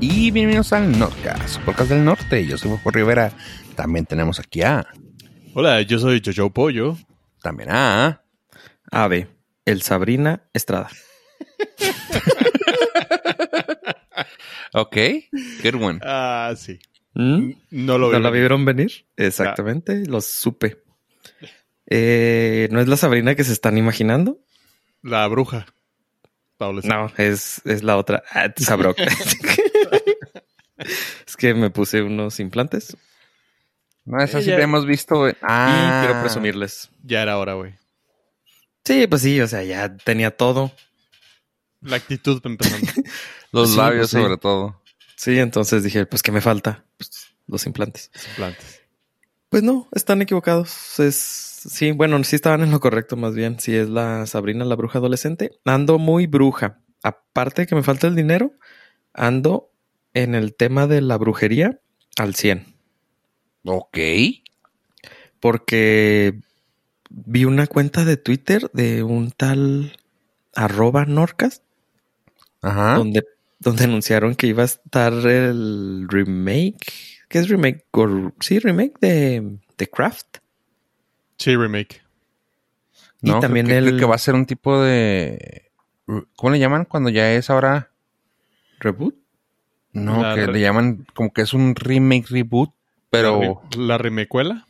y bienvenidos al Nordcast, podcast del norte. Yo soy Juan Rivera. También tenemos aquí a. Hola, yo soy Jojo Pollo. También a. Ave, el Sabrina Estrada. ok, good one. Ah, sí. ¿Mm? No lo ¿No vi. la vieron venir? Exactamente, lo supe. Eh, ¿No es la Sabrina que se están imaginando? La bruja. Paula. No, es, es la otra. Ah, Sabrok. es que me puse unos implantes No, esa sí Ella- la hemos visto. eh. Ah, y quiero presumirles. Ya era hora, güey. Sí, pues sí, o sea, ya tenía todo. La actitud empezando. Los Sí, labios, pues sí. sobre todo. Sí, entonces dije, pues, ¿qué me falta? Pues, los implantes. Implantes. Pues no, están equivocados. Es sí, bueno, sí estaban en lo correcto más bien. Sí es la Sabrina la bruja adolescente. Ando muy bruja. Aparte de que me falta el dinero, ando en el tema de la brujería al 100. Ok. Porque vi una cuenta de Twitter de un tal arroba Norcas Ajá. donde, donde anunciaron que iba a estar el remake. ¿Qué es remake? Sí, remake de, de Craft. Sí, remake. y No, también creo que, creo el- que va a ser un tipo de. ¿Cómo le llaman cuando ya es ahora? ¿Reboot? No, La que re- le llaman como que es un remake, reboot, pero. La, re- la remecuela.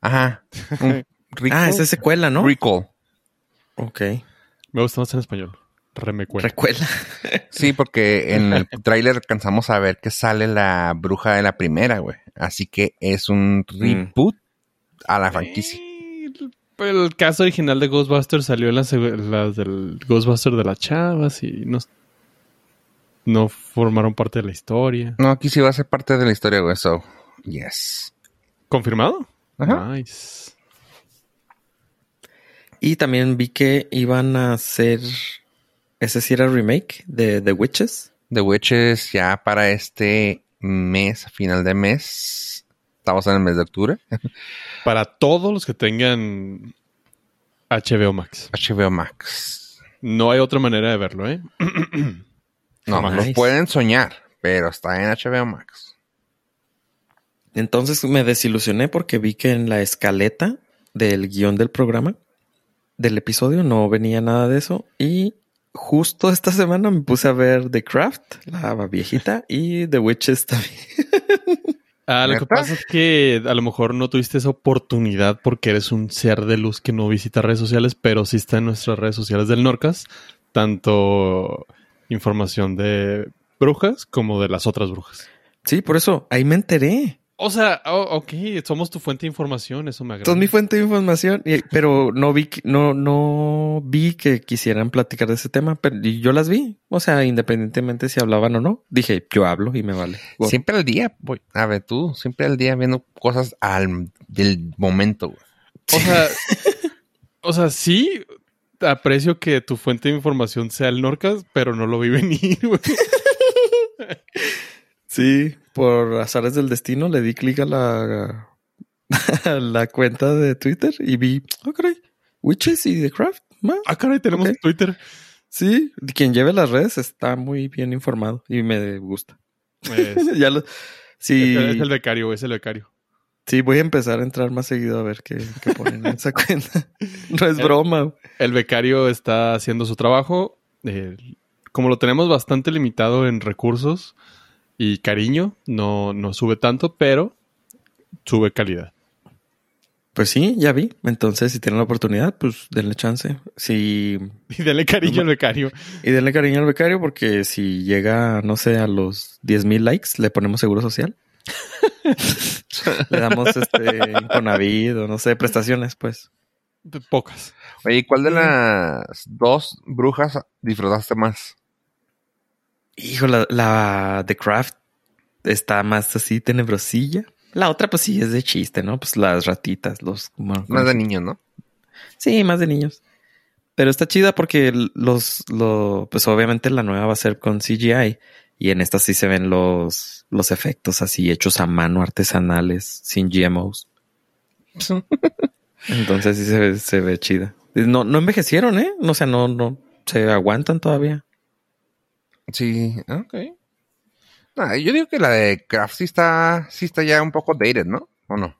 Ajá. Un. Ah, esa es secuela, ¿no? Recall. Ok. Me gusta más en español. Remecuela. Recuela. Sí, porque en el tráiler alcanzamos a ver que sale la bruja de la primera, güey. Así que es un reboot a la franquicia. Eh, El, el caso original de Ghostbusters salió en las, las del Ghostbuster de las chavas y no, no formaron parte de la historia. No, aquí sí va a ser parte de la historia, güey. So, yes. ¿Confirmado? Ajá. Nice. Y también vi que iban a hacer. Ese sí era remake de The Witches. The Witches ya para este mes, final de mes. Estamos en el mes de octubre. Para todos los que tengan HBO Max. HBO Max. No hay otra manera de verlo, ¿eh? No, Nice. lo pueden soñar, pero está en HBO Max. Entonces me desilusioné porque vi que en la escaleta del guion del programa, del episodio, no venía nada de eso. Y justo esta semana me puse a ver The Craft, la viejita, y The Witches también. Ah, lo que pasa es que a lo mejor no tuviste esa oportunidad porque eres un ser de luz que no visita redes sociales, pero sí está en nuestras redes sociales del Norcas, tanto información de brujas como de las otras brujas. Sí, por eso ahí me enteré. O sea, oh, ok, somos tu fuente de información, eso me agrada. Son mi fuente de información, y- pero no vi, que- no, no vi que quisieran platicar de ese tema, pero y yo las vi. O sea, independientemente si hablaban o no, dije, yo hablo y me vale. Siempre al día, voy. A ver, tú, siempre al día viendo cosas al del momento, güey. O sea, o sea, sí aprecio que tu fuente de información sea el Norcas, pero no lo vi venir, güey. Sí, por azares del destino le di clic a la, a la cuenta de Twitter y vi, oh, caray, Witches y The Craft. ma. Ah, caray, tenemos. Twitter. Sí, quien lleve las redes está muy bien informado y me gusta. Es, ya lo, sí, es el becario, es el becario. sí, voy a empezar a entrar más seguido a ver qué, qué ponen en esa cuenta. No es broma. El becario está haciendo su trabajo. eh, como lo tenemos bastante limitado en recursos y cariño, no, no sube tanto, pero sube calidad. Pues sí, ya vi. Entonces, si tienen la oportunidad, pues denle chance. Sí, Y denle cariño al becario. y denle cariño al becario porque si llega, no sé, a los 10 mil likes, le ponemos seguro social. le damos este Infonavit o no sé, prestaciones, pues. Pocas. Oye, ¿y ¿cuál de las dos brujas disfrutaste más? Hijo, la, la The Craft está más así tenebrosilla. La otra, pues sí, es de chiste, ¿no? Pues las ratitas, los... bueno, Más de niños, ¿no? Sí, más de niños. Pero está chida porque los, lo, pues obviamente la nueva va a ser con CGI y en esta sí se ven los, los efectos así hechos a mano, artesanales, sin GMOs. Entonces sí se ve, se ve chida. No, no envejecieron, ¿eh? O sea, no, no, se aguantan todavía. Sí, ok. Ah, yo digo que la de Craft sí está, sí está ya un poco dated, ¿no? ¿O no?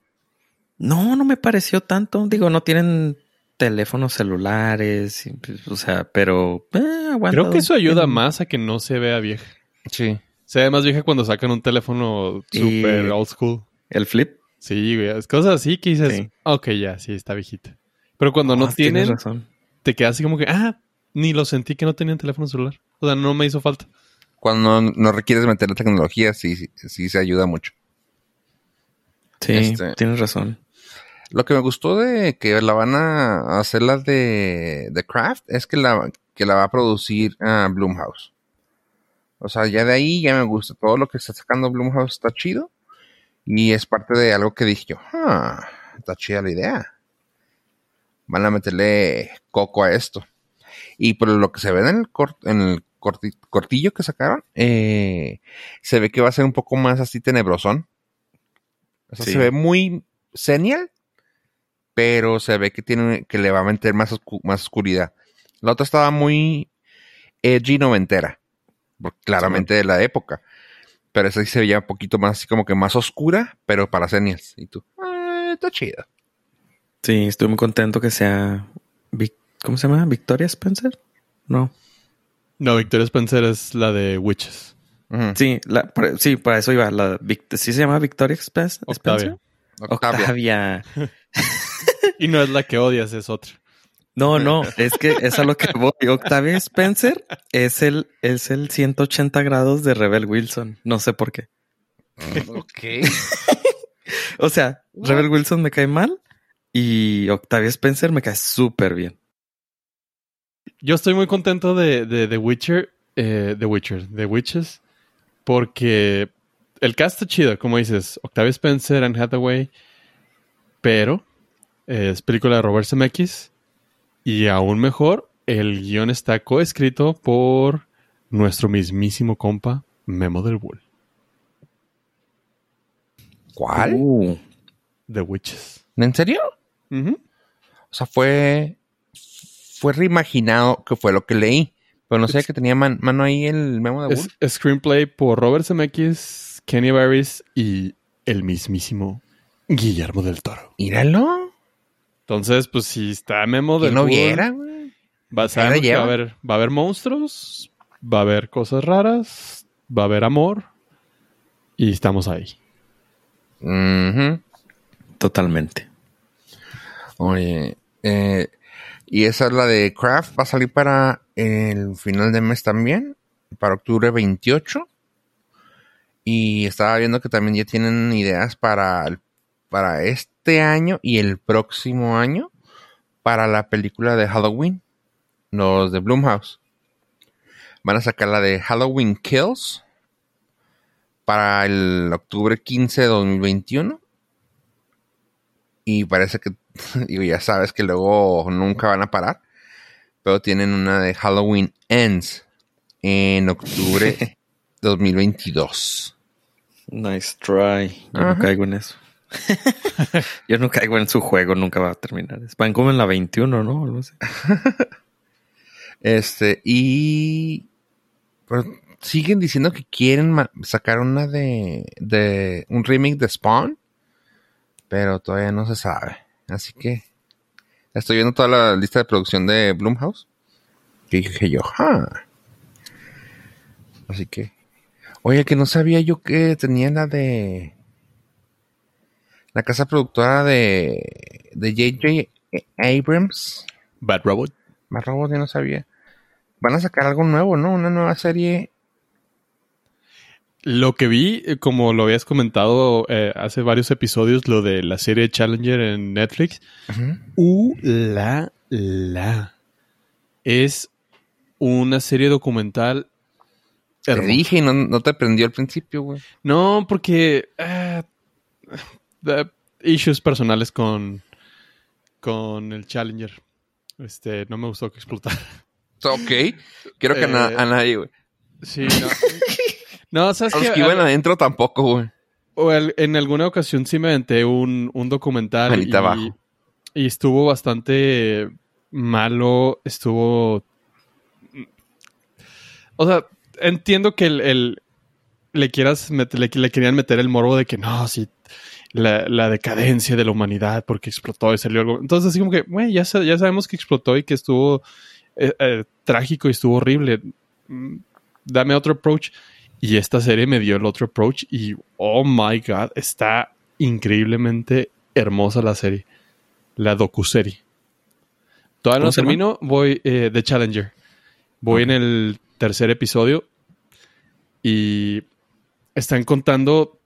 No, no me pareció tanto. Digo, no tienen teléfonos celulares, pues, o sea, pero eh, aguanta. Creo que eso ayuda más a que no se vea vieja. Sí. Se ve más vieja cuando sacan un teléfono Y- super old school. El flip. Sí, güey. Es cosas así que dices, Sí. ok, ya, sí, está viejita. Pero cuando no Ah, tienes tienen, razón. te quedas así como que, ah, ni lo sentí que no tenían teléfono celular. O sea, no me hizo falta. Cuando no, no requieres meter la tecnología, sí, sí, sí se ayuda mucho. Sí, Este- tienes razón. Lo que me gustó de que la van a hacer la de, de Craft es que la, que la va a producir ah, Bloomhouse. O sea, ya de ahí ya me gusta. Todo lo que está sacando Bloomhouse está chido. Y es parte de algo que dije yo, ah, está chida la idea. Van a meterle coco a esto. Y por lo que se ve en el, cort- en el corti- cortillo que sacaron, eh, se ve que va a ser un poco más así tenebrosón. O sea, Sí. se ve muy senial, pero se ve que tiene que le va a meter más, oscu- más oscuridad. La otra estaba muy edgy noventera, claramente de la época. Pero esa sí se veía un poquito más así como que más oscura, pero para senials. Y tú, "Ah, está chido. Sí, estoy muy contento que sea. ¿Cómo se llama? ¿Victoria Spencer? No. No, Victoria Spencer es la de Witches. Sí, la, por- sí, para eso iba. La, ¿Sí se llama Victoria Spe- Spencer? Octavia. Octavia. Octavia. Y no es la que odias, es otra. No, no, es que es a lo que voy. Octavia Spencer es el, es el 180 grados de Rebel Wilson. No sé por qué. ok. O sea, Rebel Wilson me cae mal y Octavia Spencer me cae súper bien. Yo estoy muy contento de, de The Witcher, eh, The Witcher, The Witches, porque el cast está chido, como dices, Octavia Spencer, Anne Hathaway, pero eh, es película de Robert Zemeckis y aún mejor, el guion está coescrito por nuestro mismísimo compa Memo del Bull, ¿Cuál? Uh, The Witches. ¿En serio? Ujú. O sea, fue. Fue reimaginado que fue lo que leí. Pero no sé que tenía man- mano ahí el memo de Es Bull. screenplay por Robert Zemeckis, Kenny Barris y el mismísimo Guillermo del Toro. Míralo. Entonces, pues si está Memo Que del no Bull, viera, güey. va, que va a haber, va a haber monstruos, va a haber cosas raras, va a haber amor y estamos ahí. Ujú. totalmente. Oye, eh, y esa es la de Craft. Va a salir para el final de mes también. Para octubre 28. Y estaba viendo que también ya tienen ideas para, para este año y el próximo año. Para la película de Halloween. Los de Bloomhouse. Van a sacar la de Halloween Kills. Para el octubre 15 de 2021. Y parece que, digo, ya sabes que luego nunca van a parar. Pero tienen una de Halloween Ends en octubre 2022. Nice try. Yo Ajá. no caigo en eso. Yo no caigo en su juego, nunca va a terminar. Van como en la 21, ¿no? Este, y pues, siguen diciendo que quieren sacar una de, de un remake de Spawn, pero todavía no se sabe. Así que estoy viendo toda la lista de producción de Blumhouse. Y dije yo, "Ah". Así que, oye, que no sabía yo que tenía la de la casa productora de de J.J. Abrams. Bad Robot. Más robos, ya no sabía. Van a sacar algo nuevo, ¿no? Una nueva serie. Lo que vi, eh, como lo habías comentado eh, hace varios episodios, lo de la serie Challenger en Netflix, Uh, la, la. Es una serie documental. Te dije y no, no te prendió al principio, güey. No, porque. ah, the issues personales con. Con el Challenger. Este, no me gustó que explotara. Ok. Quiero que a na- Eh, a nadie, güey. Sí, no. No, sabes A los que. que iban adentro tampoco, güey. O el- en alguna ocasión sí me aventé un, un documental Manita y, abajo. y estuvo bastante malo, estuvo... O sea, entiendo que el, el- le quieras meter, le, le querían meter el morbo de que no, sí, la, la decadencia de la humanidad porque explotó y salió algo. Entonces, así como que, güey, ya, ya sabemos que explotó y que estuvo eh, eh, trágico y estuvo horrible. Mm, Dame otro approach. Y esta serie me dio el otro approach y, oh my god, está increíblemente hermosa la serie. La docuserie. Todavía ¿Cómo no termino, voy eh, The Challenger. Voy en el tercer episodio y están contando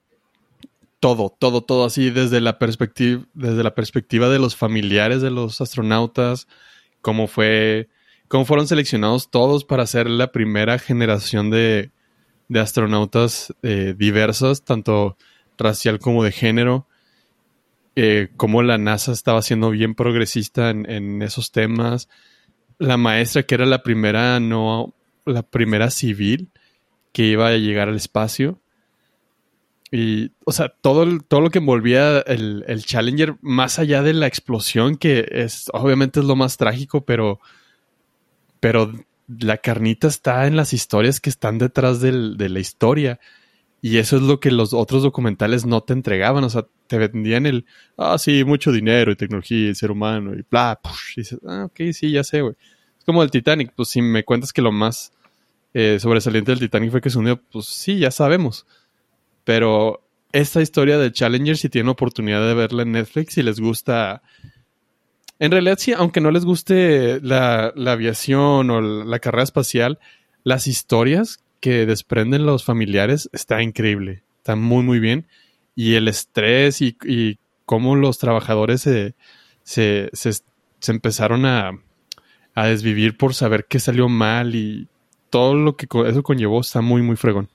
todo, todo, todo así desde la perspectiva, desde la perspectiva de los familiares de los astronautas, cómo fue, cómo fueron seleccionados todos para ser la primera generación de, de astronautas eh, diversas, tanto racial como de género. Eh, cómo la NASA estaba siendo bien progresista en, esos temas. La maestra que era la primera, no, la primera civil que iba a llegar al espacio. Y, o sea, todo, todo lo que envolvía el, el Challenger, más allá de la explosión, que es obviamente es lo más trágico, pero, pero la carnita está en las historias que están detrás del- de la historia. Y eso es lo que los otros documentales no te entregaban. O sea, te vendían el, ah, sí, mucho dinero y tecnología y ser humano y bla, push. Y dices, ah, ok, sí, ya sé, güey. Es como el Titanic. Pues si me cuentas que lo más eh, sobresaliente del Titanic fue que se hundió, pues sí, ya sabemos. Pero esta historia de Challenger, si tienen oportunidad de verla en Netflix y les gusta. En realidad, sí, aunque no les guste la, la aviación o la, la carrera espacial, las historias que desprenden los familiares está increíble. Está muy, muy bien. Y el estrés y, y cómo los trabajadores se, se, se, se empezaron a, a desvivir por saber qué salió mal y todo lo que eso conllevó está muy, muy fregón.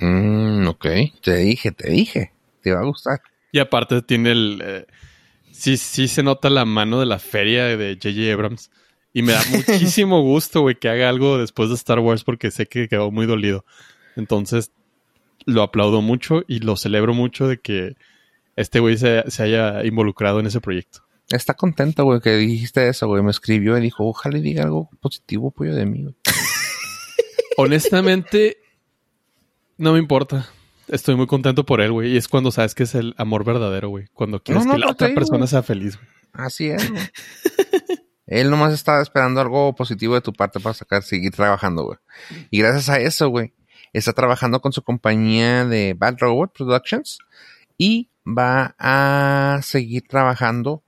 Mm, ok, te dije, te dije. Te va a gustar. Y aparte tiene el... eh, sí, sí se nota la mano de la feria de J.J. Abrams. Y me da muchísimo gusto, güey, que haga algo después de Star Wars porque sé que quedó muy dolido. Entonces, lo aplaudo mucho y lo celebro mucho de que este güey se, se haya involucrado en ese proyecto. Está contento, güey, que dijiste eso, güey. Me escribió y dijo, ojalá y diga algo positivo, pollo de mí. Honestamente, no me importa. Estoy muy contento por él, güey. Y es cuando sabes que es el amor verdadero, güey. Cuando quieres no, que la otra digo. persona sea feliz, güey. Así es, güey. Él nomás estaba esperando algo positivo de tu parte para sacar, seguir trabajando, güey. Y gracias a eso, güey, está trabajando con su compañía de Bad Robot Productions y va a seguir trabajando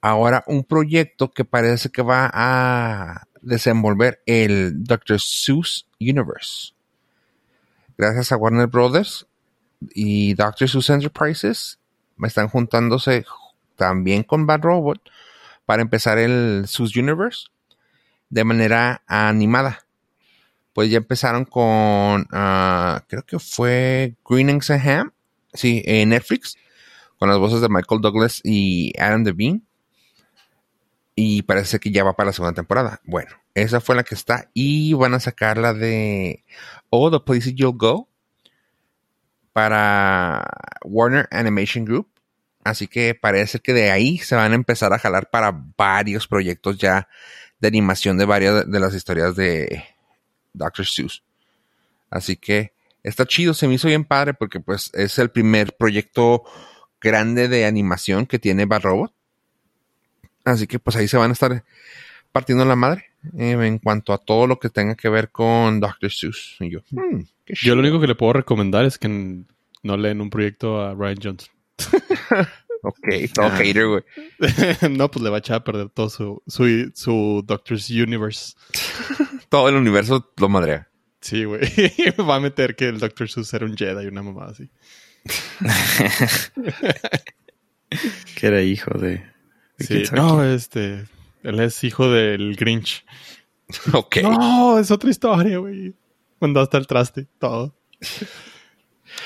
ahora un proyecto que parece que va a desenvolver el Dr. Seuss Universe. Gracias a Warner Brothers y Dr. Seuss Enterprises están juntándose también con Bad Robot para empezar el Sus Universe de manera animada. Pues ya empezaron con, ah, creo que fue Green Eggs and Ham, sí, en Netflix, con las voces de Michael Douglas y Adam Devine. Y parece que ya va para la segunda temporada. Bueno, esa fue la que está. Y van a sacar la de Oh, The Places You'll Go para Warner Animation Group. Así que parece que de ahí se van a empezar a jalar para varios proyectos ya de animación de varias de las historias de Dr. Seuss. Así que está chido, se me hizo bien padre porque pues es el primer proyecto grande de animación que tiene Bad Robot. Así que pues ahí se van a estar partiendo la madre eh, en cuanto a todo lo que tenga que ver con Dr. Seuss. Y yo, hmm, qué Yo lo único que le puedo recomendar es que no leen un proyecto a Ryan Johnson. Ok, todo Ah. hater, güey. no, pues le va a echar a perder todo su, su, su Doctor's Universe. Todo el universo lo madrea. Sí, güey. va a meter que el Doctor Seuss era un Jedi y una mamá así. que era hijo de. de Sí, no, este. Él es hijo del Grinch. Ok. No, es otra historia, güey. Mandó hasta el traste, todo.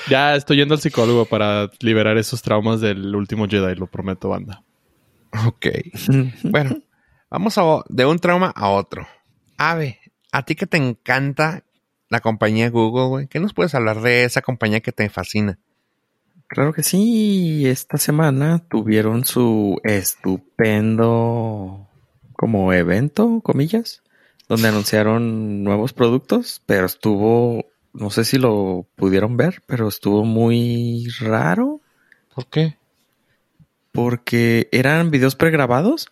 ya estoy yendo al psicólogo para liberar esos traumas del último Jedi, lo prometo, banda. Ok. Bueno, vamos a, de un trauma a otro. Ave, a ti que te encanta la compañía Google, güey, ¿qué nos puedes hablar de esa compañía que te fascina? Claro que sí. Esta semana tuvieron su estupendo como evento, comillas, donde anunciaron nuevos productos, pero estuvo no sé si lo pudieron ver, pero estuvo muy raro. ¿Por qué? Porque eran videos pregrabados,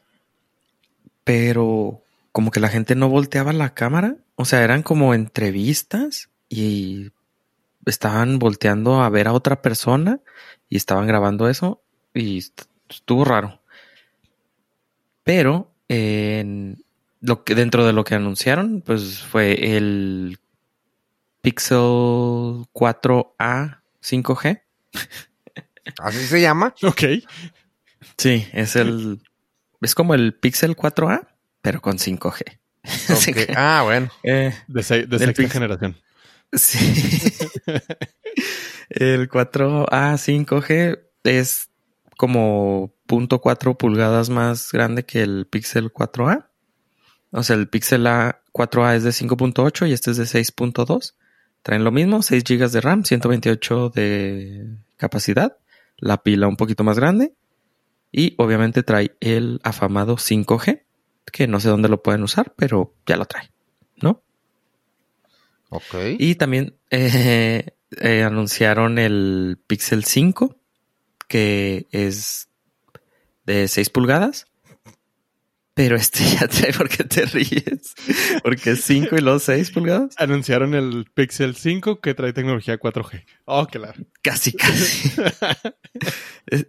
pero como que la gente no volteaba la cámara. O sea, eran como entrevistas y estaban volteando a ver a otra persona y estaban grabando eso y estuvo raro. Pero en lo que dentro de lo que anunciaron, pues fue el Pixel 4A 5G. ¿Así se llama? Ok. Sí, es el es como el Pixel 4A, pero con 5G. Ok. Ah, bueno. Eh, De, se- de sexta generación. Sí. el 4A 5G es como 0.4 pulgadas más grande que el Pixel 4A. O sea, el Pixel A 4A es de 5.8 y este es de 6.2. Traen lo mismo, 6 GB de RAM, 128 de capacidad, la pila un poquito más grande y obviamente trae el afamado 5G, que no sé dónde lo pueden usar, pero ya lo trae, ¿no? Ok. Y también eh, eh, anunciaron el Pixel 5, que es de 6 pulgadas. Pero este ya trae, ¿por qué te ríes? Porque es 5 y luego 6 pulgadas. Anunciaron el Pixel 5 que trae tecnología 4G. Oh, claro. Casi, casi. Es-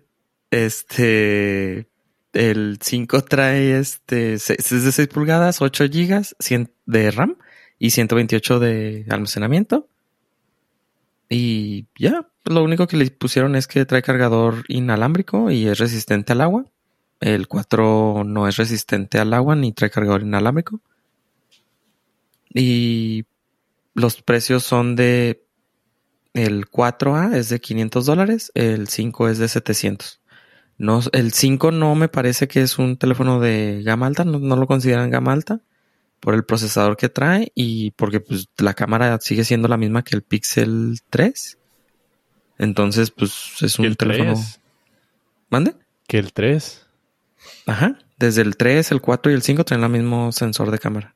este. El 5 trae este. Es de 6 pulgadas, 8 gigas 100 de RAM y 128 de almacenamiento. Y ya, lo único que le pusieron es que trae cargador inalámbrico y es resistente al agua. El 4 no es resistente al agua ni trae cargador inalámbrico. Y los precios son de el 4A es de 500 dólares, el 5 es de 700. No, el 5 no me parece que es un teléfono de gama alta, no, no lo consideran gama alta por el procesador que trae y porque pues la cámara sigue siendo la misma que el Pixel 3. Entonces, pues es un el teléfono. 3. ¿Mande? Que el 3. Ajá. Desde el 3, el 4 y el 5 traen el mismo sensor de cámara.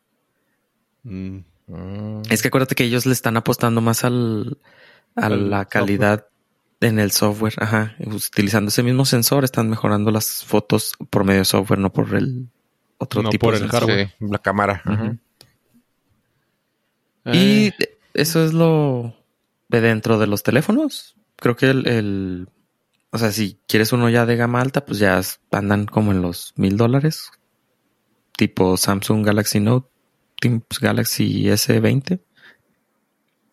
Mm. Mm. Es que acuérdate que ellos le están apostando más al, a Al la calidad en el software. Ajá. Utilizando ese mismo sensor están mejorando las fotos por medio de software, no por el otro No tipo por de el sensor. hardware. Sí, la cámara. Y Eh, eso es lo de dentro de los teléfonos. Creo que el, el- o sea, si quieres uno ya de gama alta, pues ya andan como en los mil dólares. Tipo Samsung Galaxy Note, tipo Galaxy S20.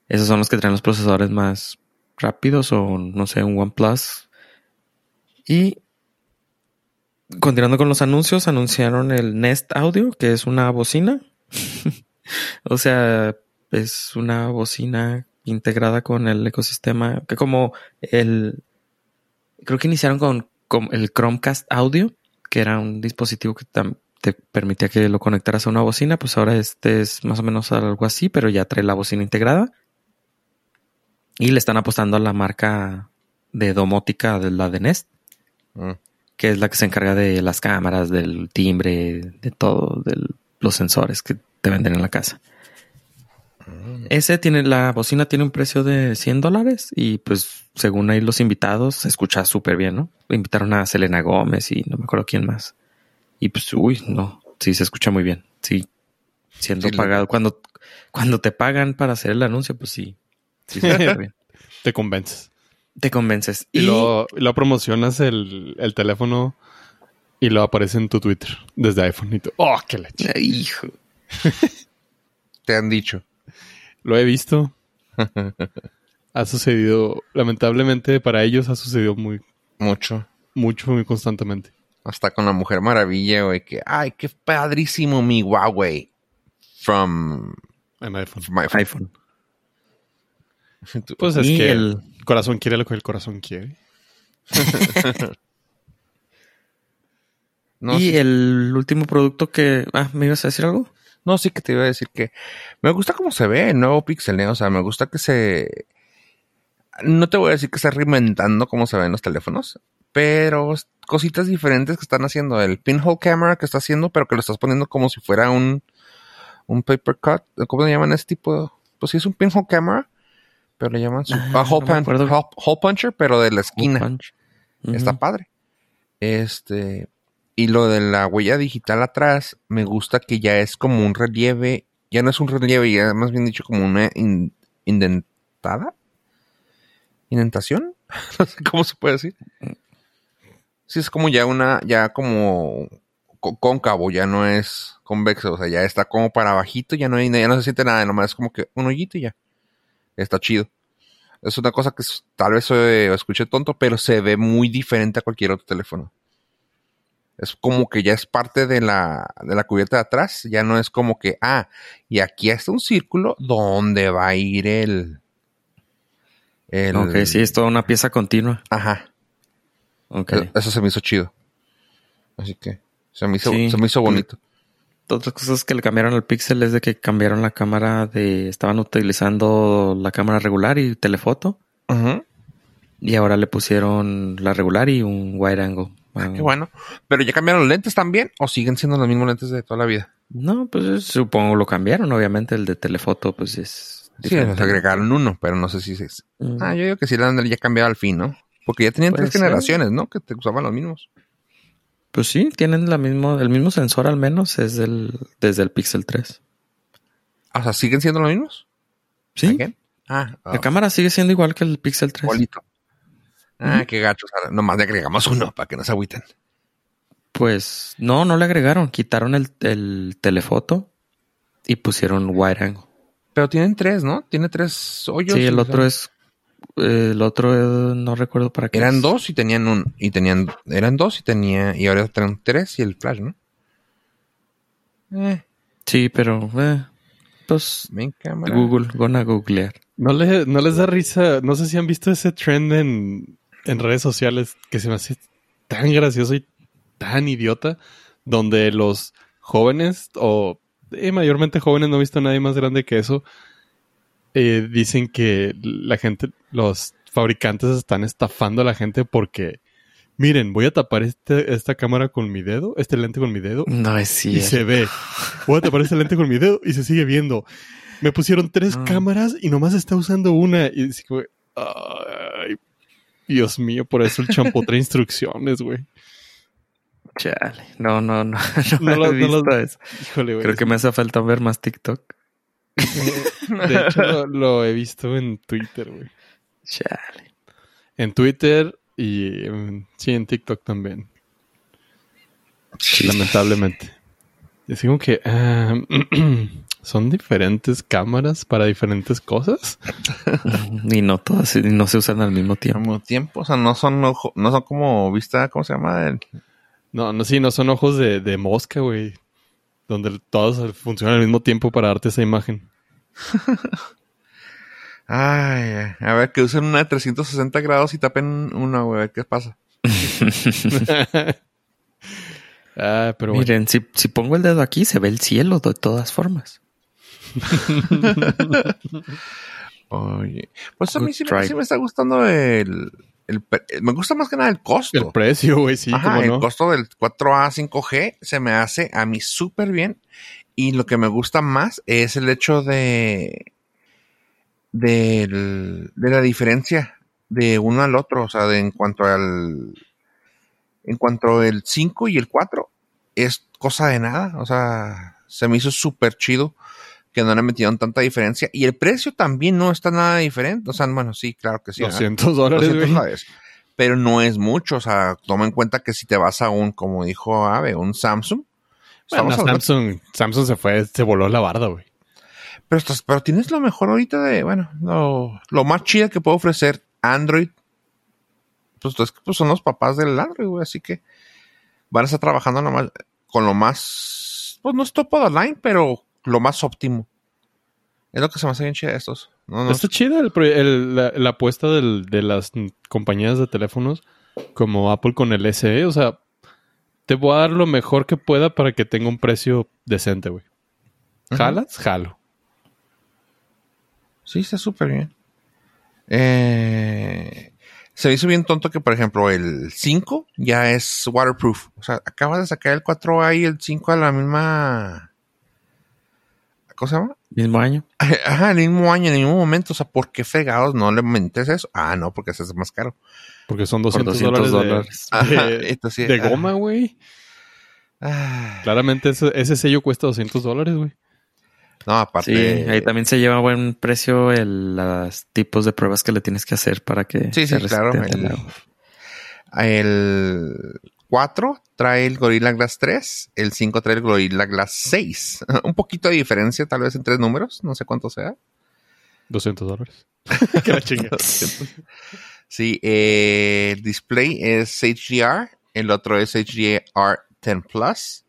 Esos son los que traen los procesadores más rápidos o no sé, un OnePlus. Y continuando con los anuncios, anunciaron el Nest Audio, que es una bocina. o sea, es una bocina integrada con el ecosistema, que como el, creo que iniciaron con, con el Chromecast Audio, que era un dispositivo que te permitía que lo conectaras a una bocina, pues ahora este es más o menos algo así, pero ya trae la bocina integrada. Y le están apostando a la marca de domótica de la de Nest, Mm. que es la que se encarga de las cámaras, del timbre, de todo, de los sensores que te venden en la casa. Ese tiene, la bocina tiene un precio de 100 dólares y pues según ahí los invitados se escucha súper bien, ¿no? Invitaron a Selena Gómez y no me acuerdo quién más. Y pues, uy, no, sí se escucha muy bien. Sí, siendo Sí, lo- pagado. Cuando, cuando te pagan para hacer el anuncio, pues sí, sí se escucha bien. te convences. Te convences. Y, luego promocionas el, el teléfono y lo aparece en tu Twitter desde iPhone. Y tú, oh, qué leche. Ay, hijo. Te han dicho. Lo he visto. ha sucedido, lamentablemente para ellos ha sucedido muy, Mucho. mucho, muy constantemente. Hasta con la Mujer Maravilla, güey, que, ay, qué padrísimo mi Huawei. From, iPhone. from my phone. iPhone. Pues es que el- el corazón quiere lo que el corazón quiere. No, y sí, el último producto que... Ah, ¿me ibas a decir algo? No, sí que te iba a decir que me gusta cómo se ve el nuevo Pixel, ¿eh? O sea, me gusta que se... No te voy a decir que está reinventando cómo se ven los teléfonos, pero cositas diferentes que están haciendo. El pinhole camera que está haciendo, pero que lo estás poniendo como si fuera un, un paper cut. ¿Cómo le llaman ese tipo? Pues sí, es un pinhole camera. pero le llaman su Ah, ah, hole, no me punch- acuerdo. hole- hole puncher, pero de la esquina. Punch. Está padre. Este, y lo de la huella digital atrás, me gusta que ya es como un relieve, ya no es un relieve, ya más bien dicho como una in- indentada. ¿Indentación? no sé cómo se puede decir. Sí, es como ya una, ya como có- cóncavo, ya no es convexo, o sea, ya está como para bajito, ya no hay, ya no se siente nada, nomás es como que un hoyito y ya. Está chido. Es una cosa que tal vez eh, escuché tonto, pero se ve muy diferente a cualquier otro teléfono. Es como que ya es parte de la, de la cubierta de atrás. Ya no es como que, ah, y aquí está un círculo donde va a ir el. el Ok, sí, es toda una pieza continua. Ajá. Ok. E- Eso se me hizo chido. Así que se me hizo, Sí. se me hizo bonito. Otras cosas que le cambiaron al Pixel es de que cambiaron la cámara de... Estaban utilizando la cámara regular y telefoto. Ujú. Y ahora le pusieron la regular y un wide angle. Ah, Qué bueno. Pero ya cambiaron los lentes también o siguen siendo los mismos lentes de toda la vida. No, pues supongo lo cambiaron. Obviamente el de telefoto pues es... Sí, diferente. les agregaron uno, pero no sé si es. Mm. Ah, yo digo que sí ya cambiado al fin, ¿no? Porque ya tenían tres generaciones, ¿no? Que te usaban los mismos. Pues sí, tienen la mismo, el mismo sensor al menos es del, desde el Pixel 3. O sea, ¿siguen siendo los mismos? Sí, ¿Again? Ah, la ah, cámara sigue siendo igual que el Pixel 3. igualito. Ah, qué gachos. Nomás le agregamos uno para que no se agüiten. Pues no, no le agregaron. Quitaron el, el telefoto y pusieron wide angle. Pero tienen tres, ¿no? Tiene tres hoyos. Sí, el otro sea, es. el otro eh, no recuerdo para qué. Eran es. dos y tenían un. Y tenían. Eran dos y tenía. Y ahora tienen tres y el flash, ¿no? Eh, Sí, pero. eh, pues. Google, gonna googlear. ¿No, le- no les da risa? No sé si han visto ese trend en, en redes sociales que se me hace tan gracioso y tan idiota, donde los jóvenes, o eh, mayormente jóvenes, no he visto a nadie más grande que eso, eh, dicen que la gente, los fabricantes están estafando a la gente porque, miren, voy a tapar este, esta cámara con mi dedo, este lente con mi dedo, No es y cierto. se ve. Voy a tapar este lente con mi dedo y se sigue viendo. Me pusieron tres Ah. cámaras y nomás está usando una. Y ay, Dios mío, por eso el champú trae instrucciones, güey. Chale. No, no, no. No, No he lo- no visto lo- eso. Híjole, güey. Creo que me hace falta ver más TikTok. De hecho, lo, lo he visto en Twitter, güey. Chale. En Twitter y sí, en TikTok también. Lamentablemente. Es como que ah, son diferentes cámaras para diferentes cosas. y no todas, y no se usan al mismo Al tiempo. mismo tiempo, o sea, no son ojo- no son como vista, ¿cómo se llama? El- No, no, sí, no son ojos de, de mosca, güey. Donde todos funcionan al mismo tiempo para darte esa imagen. Ay, ay, a ver, que usen una de 360 grados y tapen una, güey, a ver qué pasa. ah, pero bueno. Miren, si, si pongo el dedo aquí, se ve el cielo de todas formas. Oye, pues a mí sí me, try. sí me está gustando el, Me gusta más que nada el costo. El precio, güey, sí, Ajá, cómo el no. costo del 4A 5G se me hace a mí súper bien. Y lo que me gusta más es el hecho de, del- de la diferencia de uno al otro. O sea, de, en cuanto al, en cuanto el 5 y el 4 es cosa de nada. O sea, se me hizo súper chido que no le metieron tanta diferencia. Y el precio también no está nada diferente. O sea, bueno, sí, claro que sí. ¿verdad? 200 dólares, 200 güey. dólares. Pero no es mucho, o sea, toma en cuenta que si te vas a un, como dijo Ave, un Samsung, Bueno, estamos hablando- Samsung, Samsung se fue, se voló la barda, güey. pero, estás- pero tienes lo mejor ahorita de, bueno, lo, lo más chido que puede ofrecer Android, pues, pues, son los papás del Android, güey, así que van a estar trabajando nomás con lo más, pues no es top of the line, pero lo más óptimo. Es lo que se me hace bien chido de estos. No, no, Está chida el la, la apuesta del- de las compañías de teléfonos como Apple con el SE. O sea, te voy a dar lo mejor que pueda para que tenga un precio decente, güey. ¿Jalas? Jalo. Sí, está súper bien. Eh, se me hizo bien tonto que, por ejemplo, el 5 ya es waterproof. O sea, acabas de sacar el 4A y el 5 a la misma. ¿Cómo se llama? Mismo año. Ajá, el mismo año, en el mismo momento. O sea, ¿por qué fregados no le mentes eso? Ah, no, porque ese es más caro. Porque son Por 200, 200 dólares, dólares. de, Ajá, de- entonces, de goma, güey. ah. Claramente ese, ese sello cuesta 200 dólares, güey. No, Sí, aparte. ahí también se lleva a buen precio el, los tipos de pruebas que le tienes que hacer para que Sí, sí, sea claro. El, el 4 trae el Gorilla Glass 3, el 5 trae el Gorilla Glass 6. Un poquito de diferencia, tal vez en tres números, no sé cuánto sea. 200 dólares. que la chingada. Sí, eh, el display es HDR, el otro es HDR 10 Plus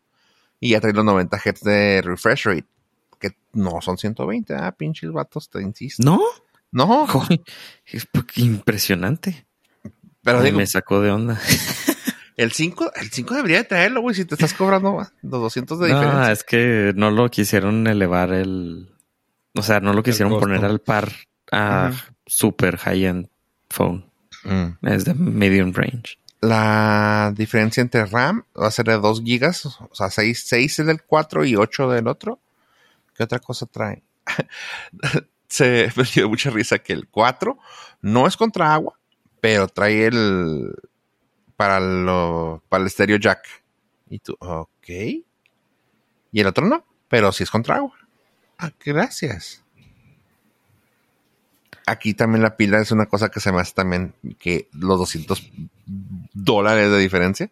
y ya trae los 90 Hz de refresh rate, que no son 120, ah, pinches vatos, te insisto. ¿No? No, Joder, es impresionante. pero digo, me sacó de onda. El 5, el 5 debería de traerlo, güey, si te estás cobrando los 200 de No, diferencia. es que no lo quisieron elevar el... O sea, no lo quisieron poner al par a Ajá. super high-end phone. Mm. Es de medium range. La diferencia entre RAM va a ser de 2 gigas, o sea, 6, 6 es del 4 y 8 del otro. ¿Qué otra cosa trae? Se me dio mucha risa que el 4 no es contra agua, pero trae el para lo para el estéreo jack. Y tú, ok. Y el otro no, pero sí es contra agua. Ah, gracias. Aquí también la pila es una cosa que se me hace también que los 200 dólares de diferencia.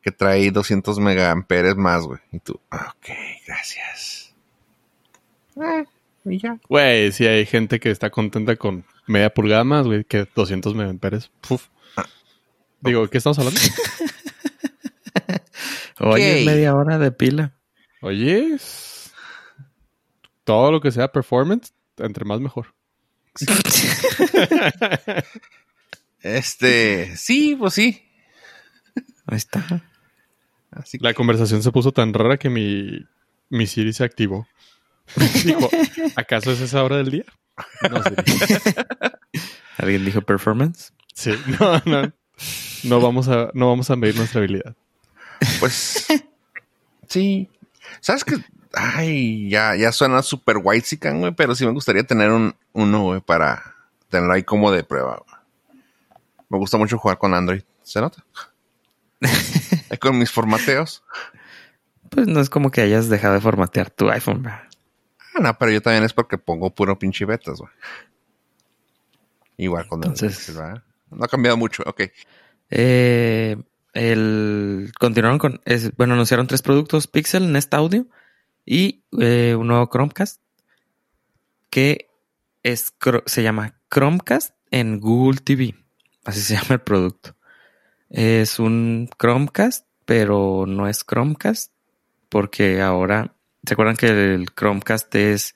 Que trae 200 megaamperes más, güey. Y tú, ok, gracias. Eh, y ya. Güey, sí hay gente que está contenta con media pulgada más, güey, que 200 megapías. Puf. Digo, ¿qué estamos hablando? Oye, Ok. media hora de pila. Oye, todo lo que sea performance, entre más mejor. Este, sí, pues sí. Ahí está. Así La conversación se puso tan rara que mi, mi Siri se activó. Dijo, ¿acaso es esa hora del día? No, Siri. ¿Alguien dijo performance? Sí, no, no. No vamos a, no vamos a medir nuestra habilidad. Pues sí. ¿Sabes qué? Ay, ya, ya suena super white güey, pero sí me gustaría tener un, uno, güey, para tenerlo ahí como de prueba. güey. Me gusta mucho jugar con Android. ¿Se nota? Con mis formateos. Pues no es como que hayas dejado de formatear tu iPhone. ¿verdad? Ah, no, pero yo también es porque pongo puro pinche betas, güey. Igual con Entonces- ¿verdad? No ha cambiado mucho, ok. Eh, el, continuaron con, bueno, anunciaron tres productos, Pixel, Nest Audio y eh, un nuevo Chromecast que es, se llama Chromecast en Google TV. Así se llama el producto. Es un Chromecast, pero no es Chromecast porque ahora, ¿se acuerdan que el Chromecast es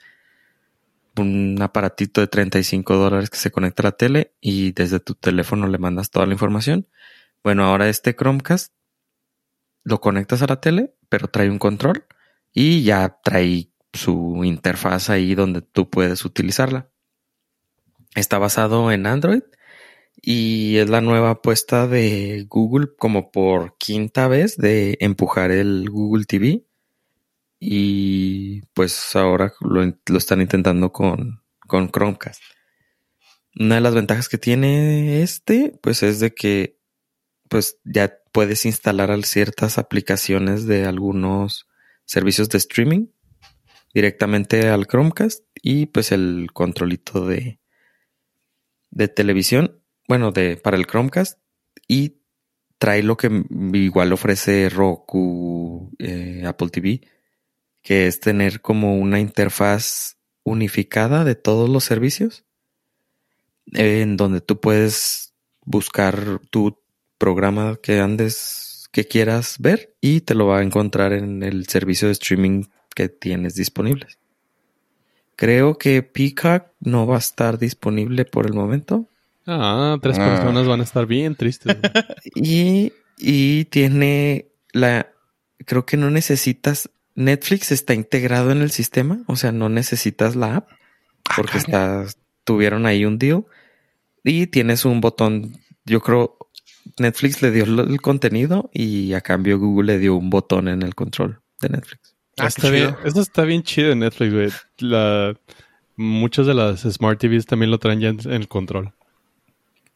un aparatito de 35 dólares que se conecta a la tele y desde tu teléfono le mandas toda la información? Bueno, ahora este Chromecast lo conectas a la tele, pero trae un control y ya trae su interfaz ahí donde tú puedes utilizarla. Está basado en Android y es la nueva apuesta de Google como por quinta vez de empujar el Google TV y pues ahora lo, están intentando con, con Chromecast. Una de las ventajas que tiene este pues es de que pues ya puedes instalar al- ciertas aplicaciones de algunos servicios de streaming directamente al Chromecast y pues el controlito de, de televisión, bueno, de para el Chromecast y trae lo que igual ofrece Roku, eh, Apple TV, que es tener como una interfaz unificada de todos los servicios en donde tú puedes buscar tu programa que andes, que quieras ver y te lo va a encontrar en el servicio de streaming que tienes disponibles. Creo que Peacock no va a estar disponible por el momento Ah, tres Ah. personas van a estar bien tristes. y, y tiene la, creo que no necesitas, Netflix está integrado en el sistema, o sea, no necesitas la app porque está, tuvieron ahí un deal y tienes un botón, yo creo Netflix le dio el contenido y a cambio Google le dio un botón en el control de Netflix. Ah, está bien, chido. eso está bien chido en Netflix, güey. La, muchas de las Smart TVs también lo traen ya en, en el control.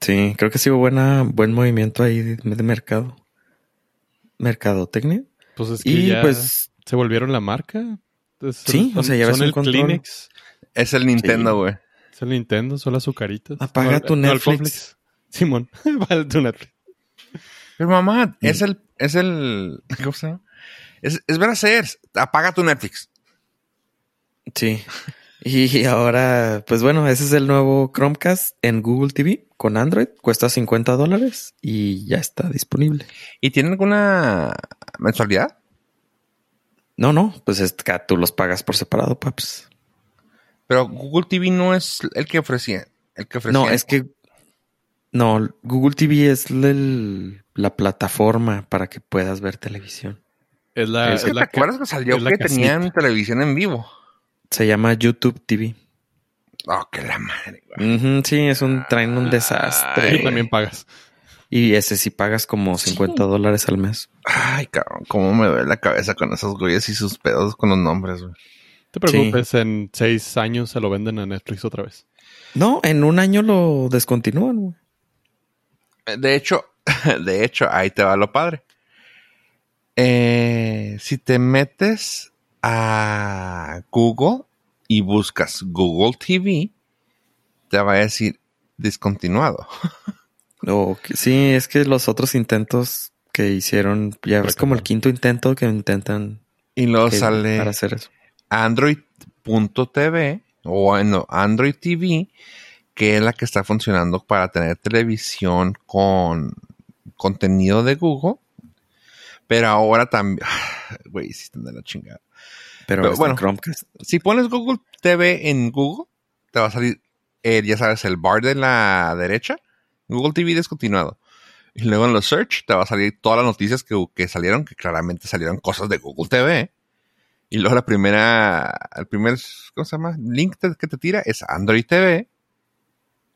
Sí, creo que sí hubo buena, buen movimiento ahí de, de mercado. Mercadotecnia. Pues es que Y ya pues, se volvieron la marca. Es- Sí, o sea, ya ves son el control. Kleenex, Es el Nintendo, güey. es el Nintendo, son las azucaritas. Apaga tu Netflix. cornflakes. Simón, apaga tu Netflix. Pero mamá, es el, es el, ¿cómo se llama? Es, es ver hacer. Apaga tu Netflix. sí. Y ahora, pues bueno, ese es el nuevo Chromecast en Google TV con Android. Cuesta 50 dólares y ya está disponible. ¿Y tiene alguna mensualidad? No, no, pues es que tú los pagas por separado, paps. Pero Google TV no es el que ofrecía. El que ofrecía. No, es que no, Google TV es el- la plataforma para que puedas ver televisión. Es la, Es que es te la ca- acuerdas que salió que tenían televisión en vivo. Se llama YouTube TV. Oh, que la madre. sí, es un traen un Y desastre. también pagas. Y ese sí pagas como 50 dólares al mes. Ay, cabrón, cómo me duele la cabeza con esos güeyes y sus pedos con los nombres, güey. Te preocupes, en seis años se lo venden a Netflix otra vez. No, en un año lo descontinúan. güey. De hecho, de hecho, ahí te va lo padre. Eh, si te metes a Google y buscas Google TV, te va a decir descontinuado. O sí, es que los otros intentos que hicieron, ya es como el quinto intento que intentan Y luego sale para hacer eso. Android.tv o bueno, Android TV, que es la que está funcionando para tener televisión con contenido de Google. Pero ahora también, güey, sí están de la chingada. Pero, bueno. Chromecast. Si pones Google TV en Google, te va a salir, eh, ya sabes, el bar de la derecha, Google TV descontinuado. Y luego en los search te va a salir todas las noticias que, que salieron, que claramente salieron cosas de Google TV. Y luego la primera, el primer, ¿cómo se llama? Link te- que te tira es Android TV,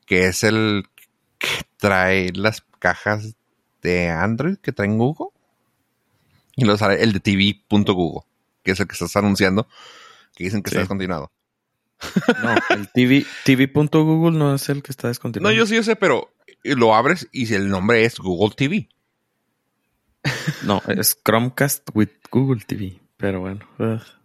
que es el que trae las cajas de Android que traen Google. Y luego sale el de TV.google, que es el que estás anunciando, que dicen que Sí. está descontinuado. No, el TV, TV.google no es el que está No, descontinuado. yo sí yo sé, pero lo abres y el nombre es Google TV. No, es Chromecast with Google TV. Pero bueno.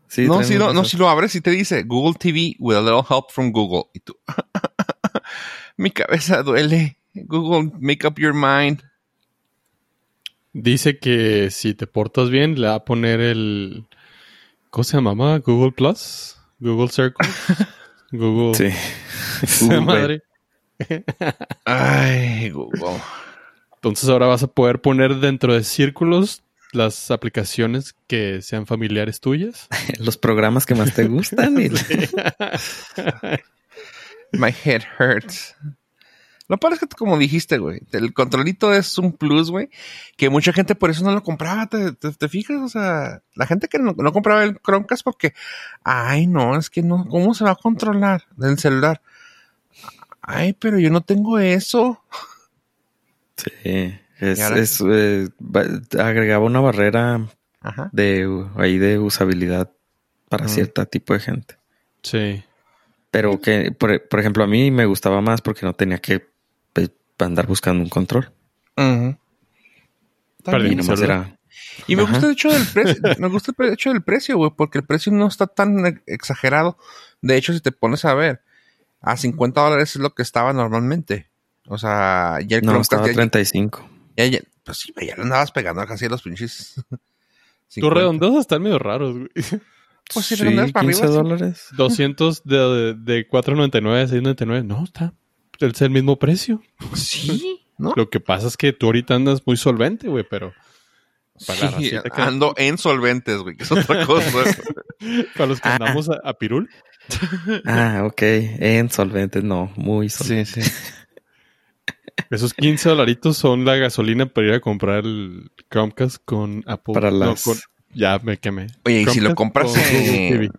Sí, no, si no, si lo abres y te dice Google TV with a little help from Google. Y tú, mi cabeza duele. Google, make up your mind. Dice que si te portas bien, le va a poner el. ¿Cómo se llamaba? Google Plus, Google Circle, Google. Sí. Google. madre. Ay, Google. Entonces ahora vas a poder poner dentro de círculos las aplicaciones que sean familiares tuyas. Los programas que más te gustan. y- My head hurts. Lo peor es que, como dijiste, güey, el controlito es un plus, güey, que mucha gente por eso no lo compraba, ¿te, te, te fijas? O sea, la gente que no, no compraba el Chromecast porque, ay, no, es que no, ¿cómo se va a controlar del celular? Ay, pero yo no tengo eso. Sí. Es, eh, agregaba una barrera Ajá. de ahí de usabilidad para Mm. cierto tipo de gente. Sí. Pero que, por, por ejemplo, a mí me gustaba más porque no tenía que pues, andar buscando un control. Perdí Y nomás era. Me Ajá. gusta el hecho del precio, me gusta el hecho del precio, güey, porque el precio no está tan e- exagerado. De hecho, si te pones a ver, a 50 dólares es lo que estaba normalmente. O sea, ya el No, Chromecast estaba ya- 35. ya- ya- pues sí, ya le andabas pegando casi a los pinches. Tus 50. redondeos están medio raros, güey. Pues si sí, redondeas para 15 arriba, dólares. 200 de, de 4.99 a 6.99. No, está. Es el mismo precio. Sí, ¿no? Lo que pasa es que tú ahorita andas muy solvente, güey, pero para Sí, que- ando en solventes, güey, que es otra cosa. para los que Ah. andamos a, a pirul. Ah, ok. En solventes, no. Muy solventes. sí, sí. Esos 15 dolaritos son la gasolina para ir a comprar el Chromecast con Apple. Para no, las- con- ya me quemé. Oye, y si lo compras con Google en- TV.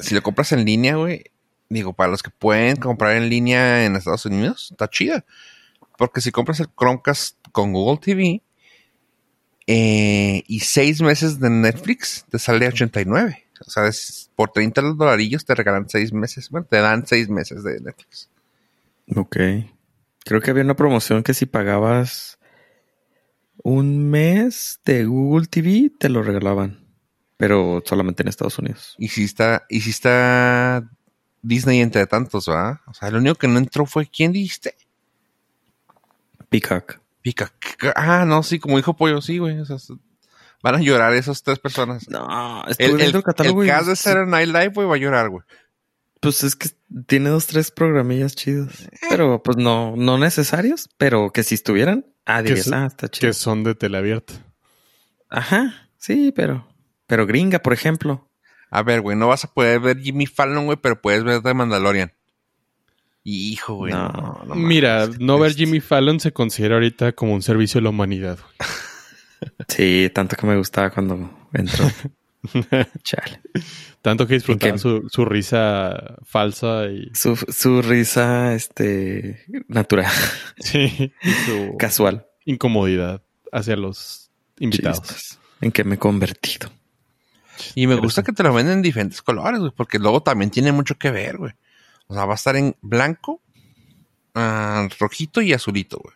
Si lo compras en línea, güey, digo, para los que pueden comprar en línea en Estados Unidos, está chida. Porque si compras el Chromecast con Google TV eh, y seis meses de Netflix, te sale 89. O sea, es- por 30 dolarillos te regalan 6 meses. Bueno, te dan 6 meses de Netflix. Ok. Creo que había una promoción que si pagabas un mes de Google TV, te lo regalaban. Pero solamente en Estados Unidos. Y si está, y si está Disney entre tantos, ¿verdad? O sea, lo único que no entró fue ¿quién dijiste? Peacock. Pica. Ah, no, sí, como dijo Pollo, sí, güey. o sea, van a llorar esas tres personas. No, El, el, viendo el catálogo el cast de Saturday Night Live, güey, va a llorar, güey. Pues es que tiene dos, tres programillas chidos. Pero pues no, no necesarios, pero que si estuvieran, ah, Que dirías, ah, está chido. Que son de teleabierta. Ajá, sí, pero, pero gringa, por ejemplo. A ver, güey, no vas a poder ver Jimmy Fallon, güey, pero puedes ver The Mandalorian. Y hijo, güey. No. No, no Mira, no ver. Jimmy Fallon se considera ahorita como un servicio a la humanidad. güey. Sí, tanto que me gustaba cuando entró. Chale. Tanto que disfrutaba su, su risa falsa y, Su, su risa, este, natural, sí, y su casual. incomodidad hacia los invitados. Chispas. En que me he convertido. Y me Pero gusta sí. que te lo venden en diferentes colores, güey, porque luego también tiene mucho que ver, güey. O sea, va a estar en blanco, ah, rojito y azulito, güey.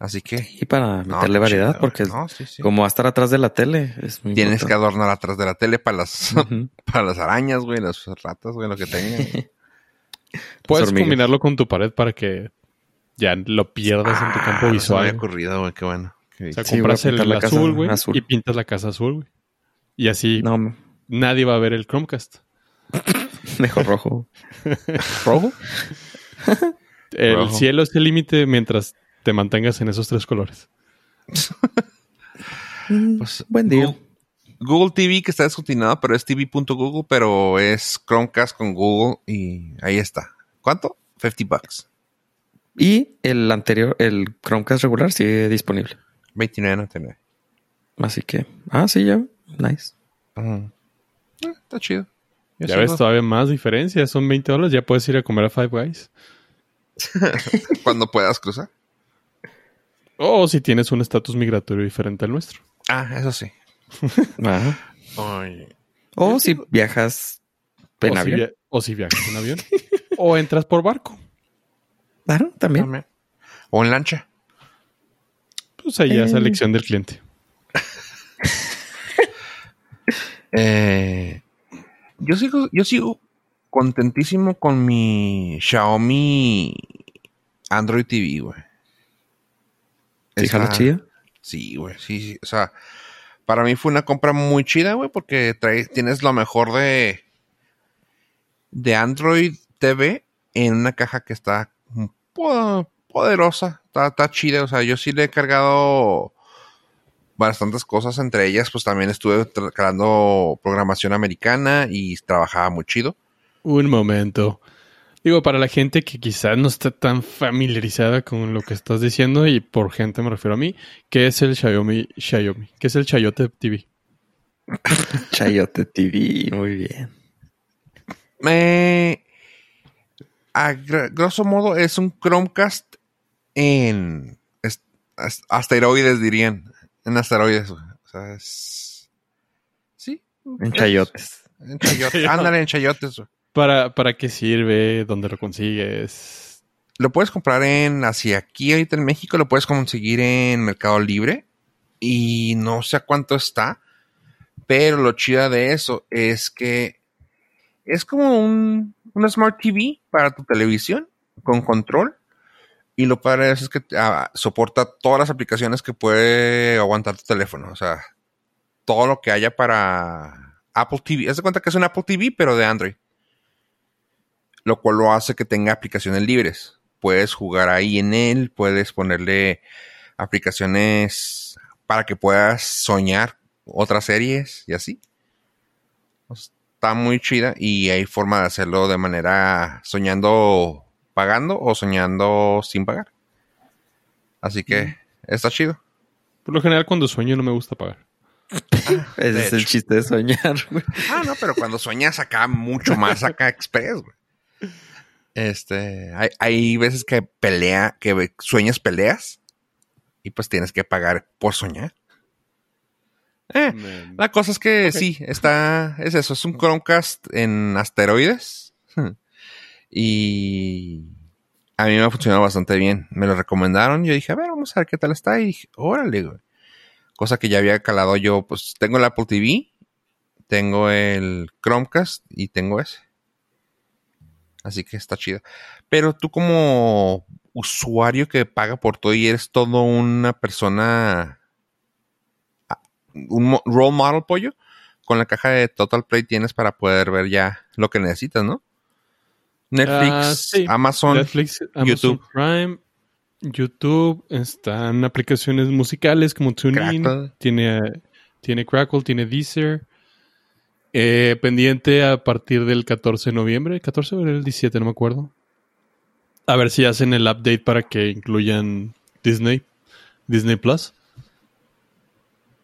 Así que. Y para meterle variedad, chido, porque. No, sí, sí. como va a estar atrás de la tele, es muy Tienes que adornar atrás de la tele para las, para las arañas, güey, las ratas, güey, lo que tengan. Puedes hormigas. combinarlo con tu pared para que ya lo pierdas en tu campo Ah, no me visual. había güey. ocurrido, güey, qué bueno. Qué O sea, Sí, compras el la casa azul, güey, azul. y pintas la casa azul, güey. Y así No, nadie va a ver el Chromecast. mejor rojo. ¿Rojo? el Rojo. cielo es el límite mientras te mantengas en esos tres colores. Pues, Buen día. Google, Google TV que está descontinuado, pero es tv.google, pero es Chromecast con Google y ahí está. ¿Cuánto? 50 bucks. Y el anterior, el Chromecast regular sigue disponible. 29.99. Así que, ah, sí, ya. Nice. Eh, está chido. Yo Ya ves todavía más diferencias. Son 20 dólares. Ya puedes ir a comer a Five Guys. Cuando puedas cruzar. O si tienes un estatus migratorio diferente al nuestro. Ah, eso sí. Ajá. Ay. O si viajas en o, si avión. via- o si viajas en avión. o entras por barco. Claro, también. También. O en lancha. Pues ahí ya es Eh. elección del cliente. Eh, yo sigo, yo sigo contentísimo con mi Xiaomi Android TV, güey. ¿Sí, jala Está- chida? Sí, güey, sí, sí. O sea, para mí fue una compra muy chida, güey, porque trae, tienes lo mejor de, de Android TV en una caja que está po- poderosa, está, está chida. O sea, yo sí le he cargado bastantes cosas, entre ellas, pues también estuve cargando programación americana y trabajaba muy chido. Un momento. Digo, para la gente que quizás no está tan familiarizada con lo que estás diciendo, y por gente me refiero a mí, ¿qué es el Xiaomi? Xiaomi? ¿Qué es el Chayote TV? Chayote TV, muy bien. Eh, a gr- grosso modo es un Chromecast en asteroides, dirían. En asteroides. güey. O sea, es... Sí. En es- chayotes. En chayotes. Ándale, en chayotes. güey. ¿Para, ¿Para qué sirve? ¿Dónde lo consigues? Lo puedes comprar en... Así aquí ahorita en México lo puedes conseguir en Mercado Libre. Y no sé a cuánto está. Pero lo chida de eso es que es como un, una Smart TV para tu televisión con control. Y lo padre es que ah, soporta todas las aplicaciones que puede aguantar tu teléfono. O sea, todo lo que haya para Apple TV. Haz de cuenta que es un Apple TV, pero de Android. Lo cual lo hace que tenga aplicaciones libres. Puedes jugar ahí en él, puedes ponerle aplicaciones para que puedas soñar otras series y así. Está muy chida y hay forma de hacerlo de manera soñando pagando o soñando sin pagar. Así que está chido. Por lo general, cuando sueño no me gusta pagar. Ese es el chiste de soñar, güey. Ah, no, pero cuando sueñas acá mucho más acá express, güey. Este, hay, hay veces que pelea, que sueñas peleas y pues tienes que pagar por soñar. Eh, la cosa es que sí, está, es eso, es un Chromecast en asteroides. Y a mí me ha funcionado bastante bien. Me lo recomendaron. Yo dije, a ver, vamos a ver qué tal está. Y dije, órale, güey. Cosa que ya había calado yo. Pues tengo el Apple TV, tengo el Chromecast y tengo ese. Así que está chido. Pero tú como usuario que paga por todo y eres todo una persona, ah, un role model pollo, con la caja de Total Play tienes para poder ver ya lo que necesitas, ¿no? Netflix, Ah, sí. Amazon, Netflix, Amazon YouTube. Prime, YouTube, están aplicaciones musicales como TuneIn, tiene, tiene Crackle, tiene Deezer. Eh, pendiente a partir del 14 de noviembre, 14 o el 17, no me acuerdo. A ver si hacen el update para que incluyan Disney, Disney Plus.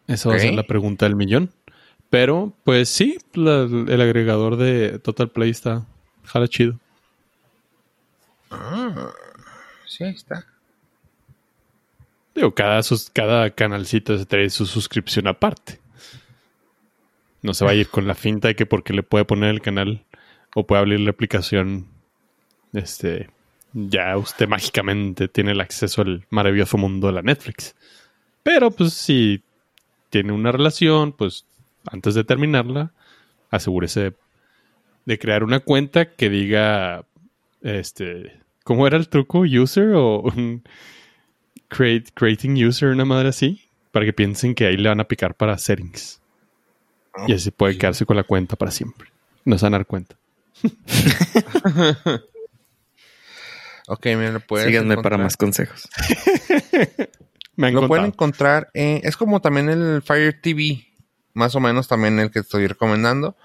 Esa va a ser la pregunta del millón. Pero, pues sí, la- el agregador de Total Play está jala chido. Ah, sí, ahí está. Digo, cada, sus- cada canalcito se trae su suscripción aparte. No se va a ir con la finta de que porque le puede poner el canal o puede abrir la aplicación, este, ya usted mágicamente tiene el acceso al maravilloso mundo de la Netflix. Pero pues si tiene una relación, pues antes de terminarla, asegúrese de, crear una cuenta que diga, este, ¿cómo era el truco? ¿User o un create, creating user, una madre así? Para que piensen que ahí le van a picar para settings. Y así puede quedarse con la cuenta para siempre. No se van a dar cuenta. Ok, mira, lo puedes Síganme para más consejos. Me han Lo pueden encontrar, eh, es como también el Fire TV, más o menos también el que estoy recomendando.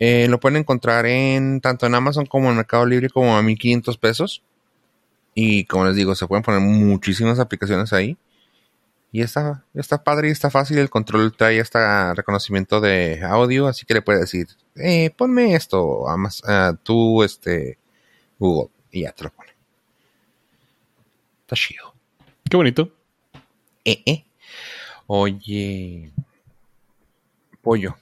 Eh, lo pueden encontrar en tanto en Amazon como en Mercado Libre como a 1500 pesos. Y como les digo, se pueden poner muchísimas aplicaciones ahí. Y está, está padre y está fácil. El control trae hasta reconocimiento de audio, así que le puedes decir, eh, ponme esto, ah, tú, este, Google, y ya te lo pone. Está chido. Qué bonito. Eh, eh. Oye, pollo.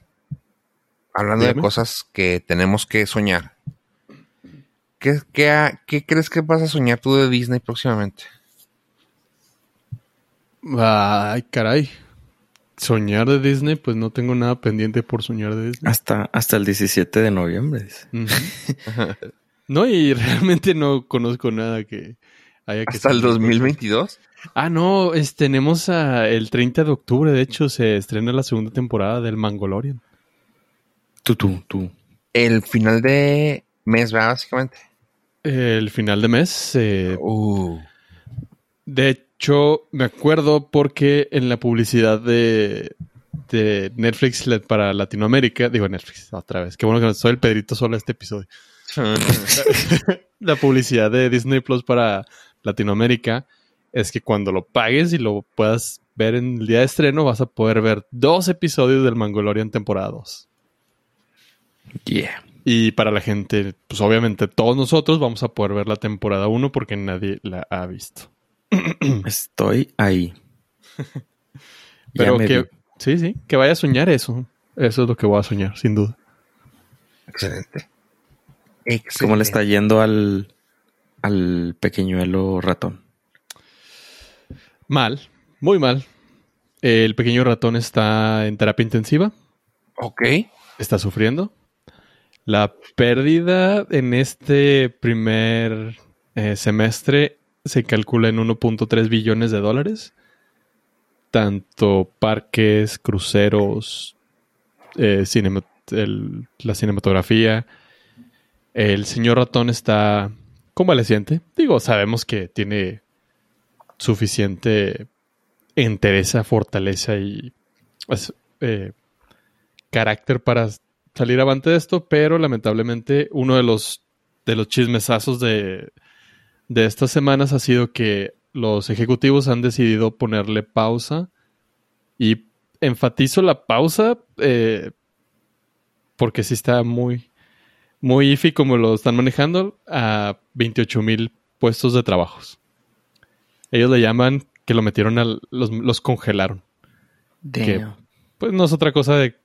Hablando de cosas que tenemos que soñar. ¿Qué, qué, qué crees que vas a soñar tú de Disney próximamente? Ay, caray. Soñar de Disney, pues no tengo nada pendiente por soñar de Disney. Hasta, hasta el 17 de noviembre. no, y realmente no conozco nada que haya que ¿Hasta el soñar. 2022? Ah, no, es- tenemos a- el 30 de octubre, de hecho, se estrena la segunda temporada del Mangolorian. Tú, tú, tú. El final de mes, ¿verdad? Básicamente. El final de mes. eh, Uh, de hecho, me acuerdo porque en la publicidad de, de Netflix para Latinoamérica, digo Netflix, otra vez, qué bueno que soy el Pedrito solo este episodio. la publicidad de Disney Plus para Latinoamérica es que cuando lo pagues y lo puedas ver en el día de estreno, vas a poder ver dos episodios del Mangolorian temporada 2. Yeah. Y para la gente, pues obviamente todos nosotros vamos a poder ver la temporada 1 porque nadie la ha visto. Estoy ahí. Pero que, sí, sí, que vaya a soñar eso. Eso es lo que voy a soñar, sin duda. excelente. Excelente. ¿Cómo le está yendo al, al pequeñuelo ratón? Mal, muy mal. El pequeño ratón está en terapia intensiva. Ok. está sufriendo. La pérdida en este primer eh, semestre se calcula en 1.3 billones de dólares. Tanto parques, cruceros, eh, la cinematografía. El señor ratón está convaleciente. Digo, sabemos que tiene suficiente entereza, fortaleza y pues, eh, carácter para salir avante de esto, pero lamentablemente uno de los de los chismesazos de, de estas semanas ha sido que los ejecutivos han decidido ponerle pausa y enfatizo la pausa eh, porque sí está muy muy iffy como lo están manejando a 28 mil puestos de trabajos. Ellos le llaman que lo metieron al los, los congelaron. Damn. pues no es otra cosa de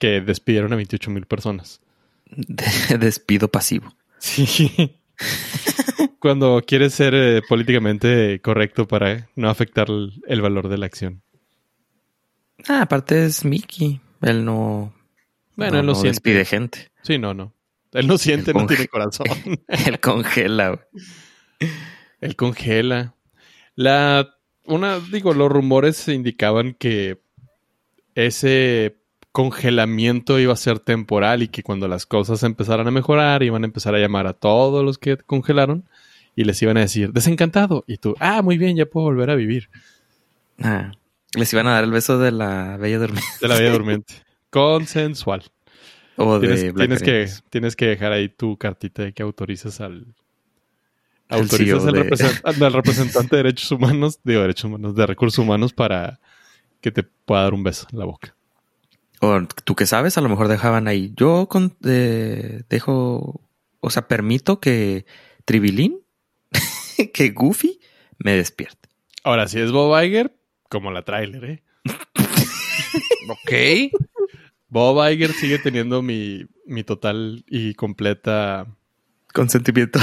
que despidieron a 28 mil personas. De- despido pasivo. Sí. Cuando quieres ser eh, políticamente correcto para no afectar el, el valor de la acción. Ah, aparte es Mickey. Él no. Bueno, no, él no siente. despide gente. Sí, no, no. Él no siente, no tiene corazón. Él congela. güey. Él congela. La, una, digo, los rumores indicaban que ese congelamiento iba a ser temporal y que cuando las cosas empezaran a mejorar iban a empezar a llamar a todos los que congelaron y les iban a decir, desencantado. Y tú, ah, muy bien, ya puedo volver a vivir. Ah, les iban a dar el beso de la Bella Durmiente. De la Bella Durmiente. Consensual. O de Tienes, tienes que, tienes que dejar ahí tu cartita de que autorizas al... Autorizas CEO al, de- represent- al representante de derechos humanos, digo derechos humanos, de recursos humanos para que te pueda dar un beso en la boca. O tú que sabes, a lo mejor dejaban ahí. Yo con, eh, dejo, o sea, permito que Tribilín, que Goofy me despierte. Ahora, si es Bob Iger, como la trailer, ¿eh? Ok. Bob Iger sigue teniendo mi, mi total y completa Consentimiento.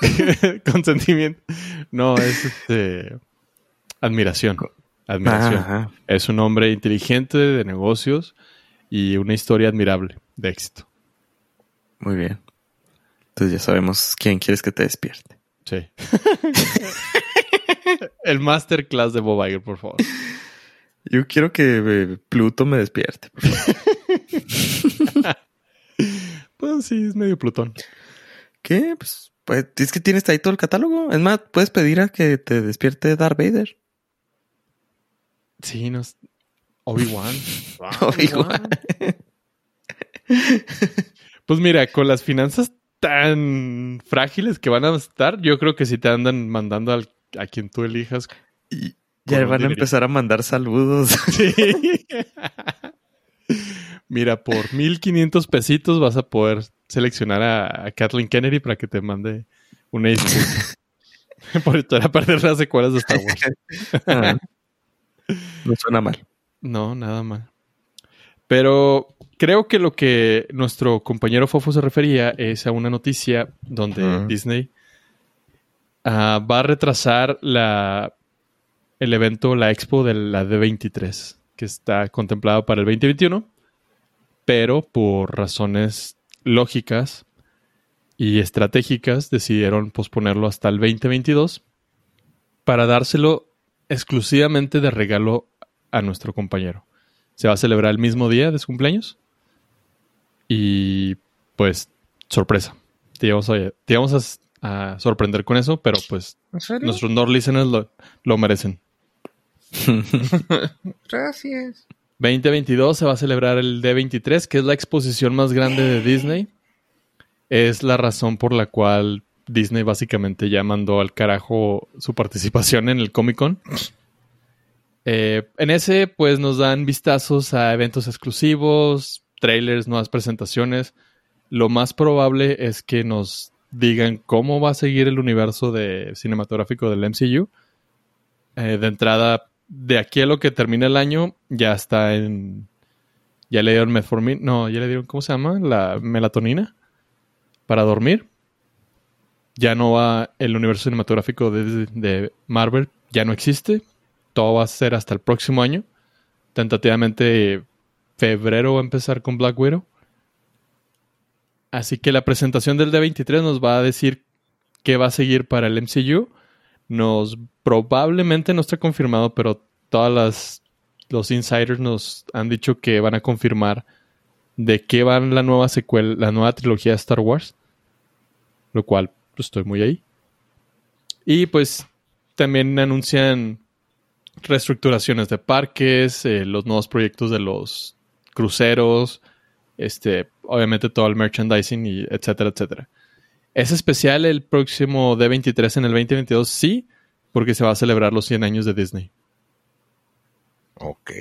consentimiento. No, es este admiración. Admiración. Ajá. Es un hombre inteligente de negocios y una historia admirable de éxito. Muy bien. Entonces ya sabemos quién quieres que te despierte. Sí. El masterclass de Bob Iger, por favor. Yo quiero que eh, Pluto me despierte. por favor. Pues sí, es medio Plutón. ¿Qué? Pues, pues es que tienes ahí todo el catálogo. Es más, puedes pedir a que te despierte Darth Vader. Sí, nos. Obi-Wan. Obi-Wan. Pues mira, con las finanzas tan frágiles que van a estar, yo creo que si te andan mandando al- a quien tú elijas. Y ya van a empezar a mandar saludos. Sí. Mira, por 1500 pesitos vas a poder seleccionar a, a Kathleen Kennedy para que te mande una disculpa. por echar a perder las secuelas de Star Wars. Ah. no suena mal. No, nada mal. Pero creo que lo que nuestro compañero Fofo se refería es a una noticia donde. Disney ah, va a retrasar la, el evento, la expo de la D23, que está contemplado para el 2021, pero por razones lógicas y estratégicas decidieron posponerlo hasta el 2022 para dárselo exclusivamente de regalo a nuestro compañero. Se va a celebrar el mismo día de su cumpleaños. Y pues, sorpresa. Te íbamos a, te íbamos a, a sorprender con eso, pero pues nuestros Nord listeners lo, lo merecen. Gracias. 2022 se va a celebrar el D23, que es la exposición más grande de Disney. Es la razón por la cual Disney básicamente ya mandó al carajo su participación en el Comic Con. Eh, en ese, pues nos dan vistazos a eventos exclusivos, trailers, nuevas presentaciones. Lo más probable es que nos digan cómo va a seguir el universo de cinematográfico del MCU. Eh, de entrada, de aquí a lo que termina el año, ya está en. Ya le dieron metformina. No, ya le dieron, ¿cómo se llama? La melatonina para dormir. Ya no va. El universo cinematográfico de, de Marvel ya no existe. Todo va a ser hasta el próximo año. Tentativamente, febrero va a empezar con Black Widow. Así que la presentación del D23 nos va a decir qué va a seguir para el MCU nos probablemente no está confirmado, pero todas las los insiders nos han dicho que van a confirmar de qué va la nueva secuela, la nueva trilogía de Star Wars, lo cual pues, estoy muy ahí. Y pues también anuncian reestructuraciones de parques, eh, los nuevos proyectos de los cruceros, este, obviamente todo el merchandising y etcétera, etcétera. ¿Es especial el próximo D23 en el 2022? Sí, porque se va a celebrar los 100 años de Disney. Ok.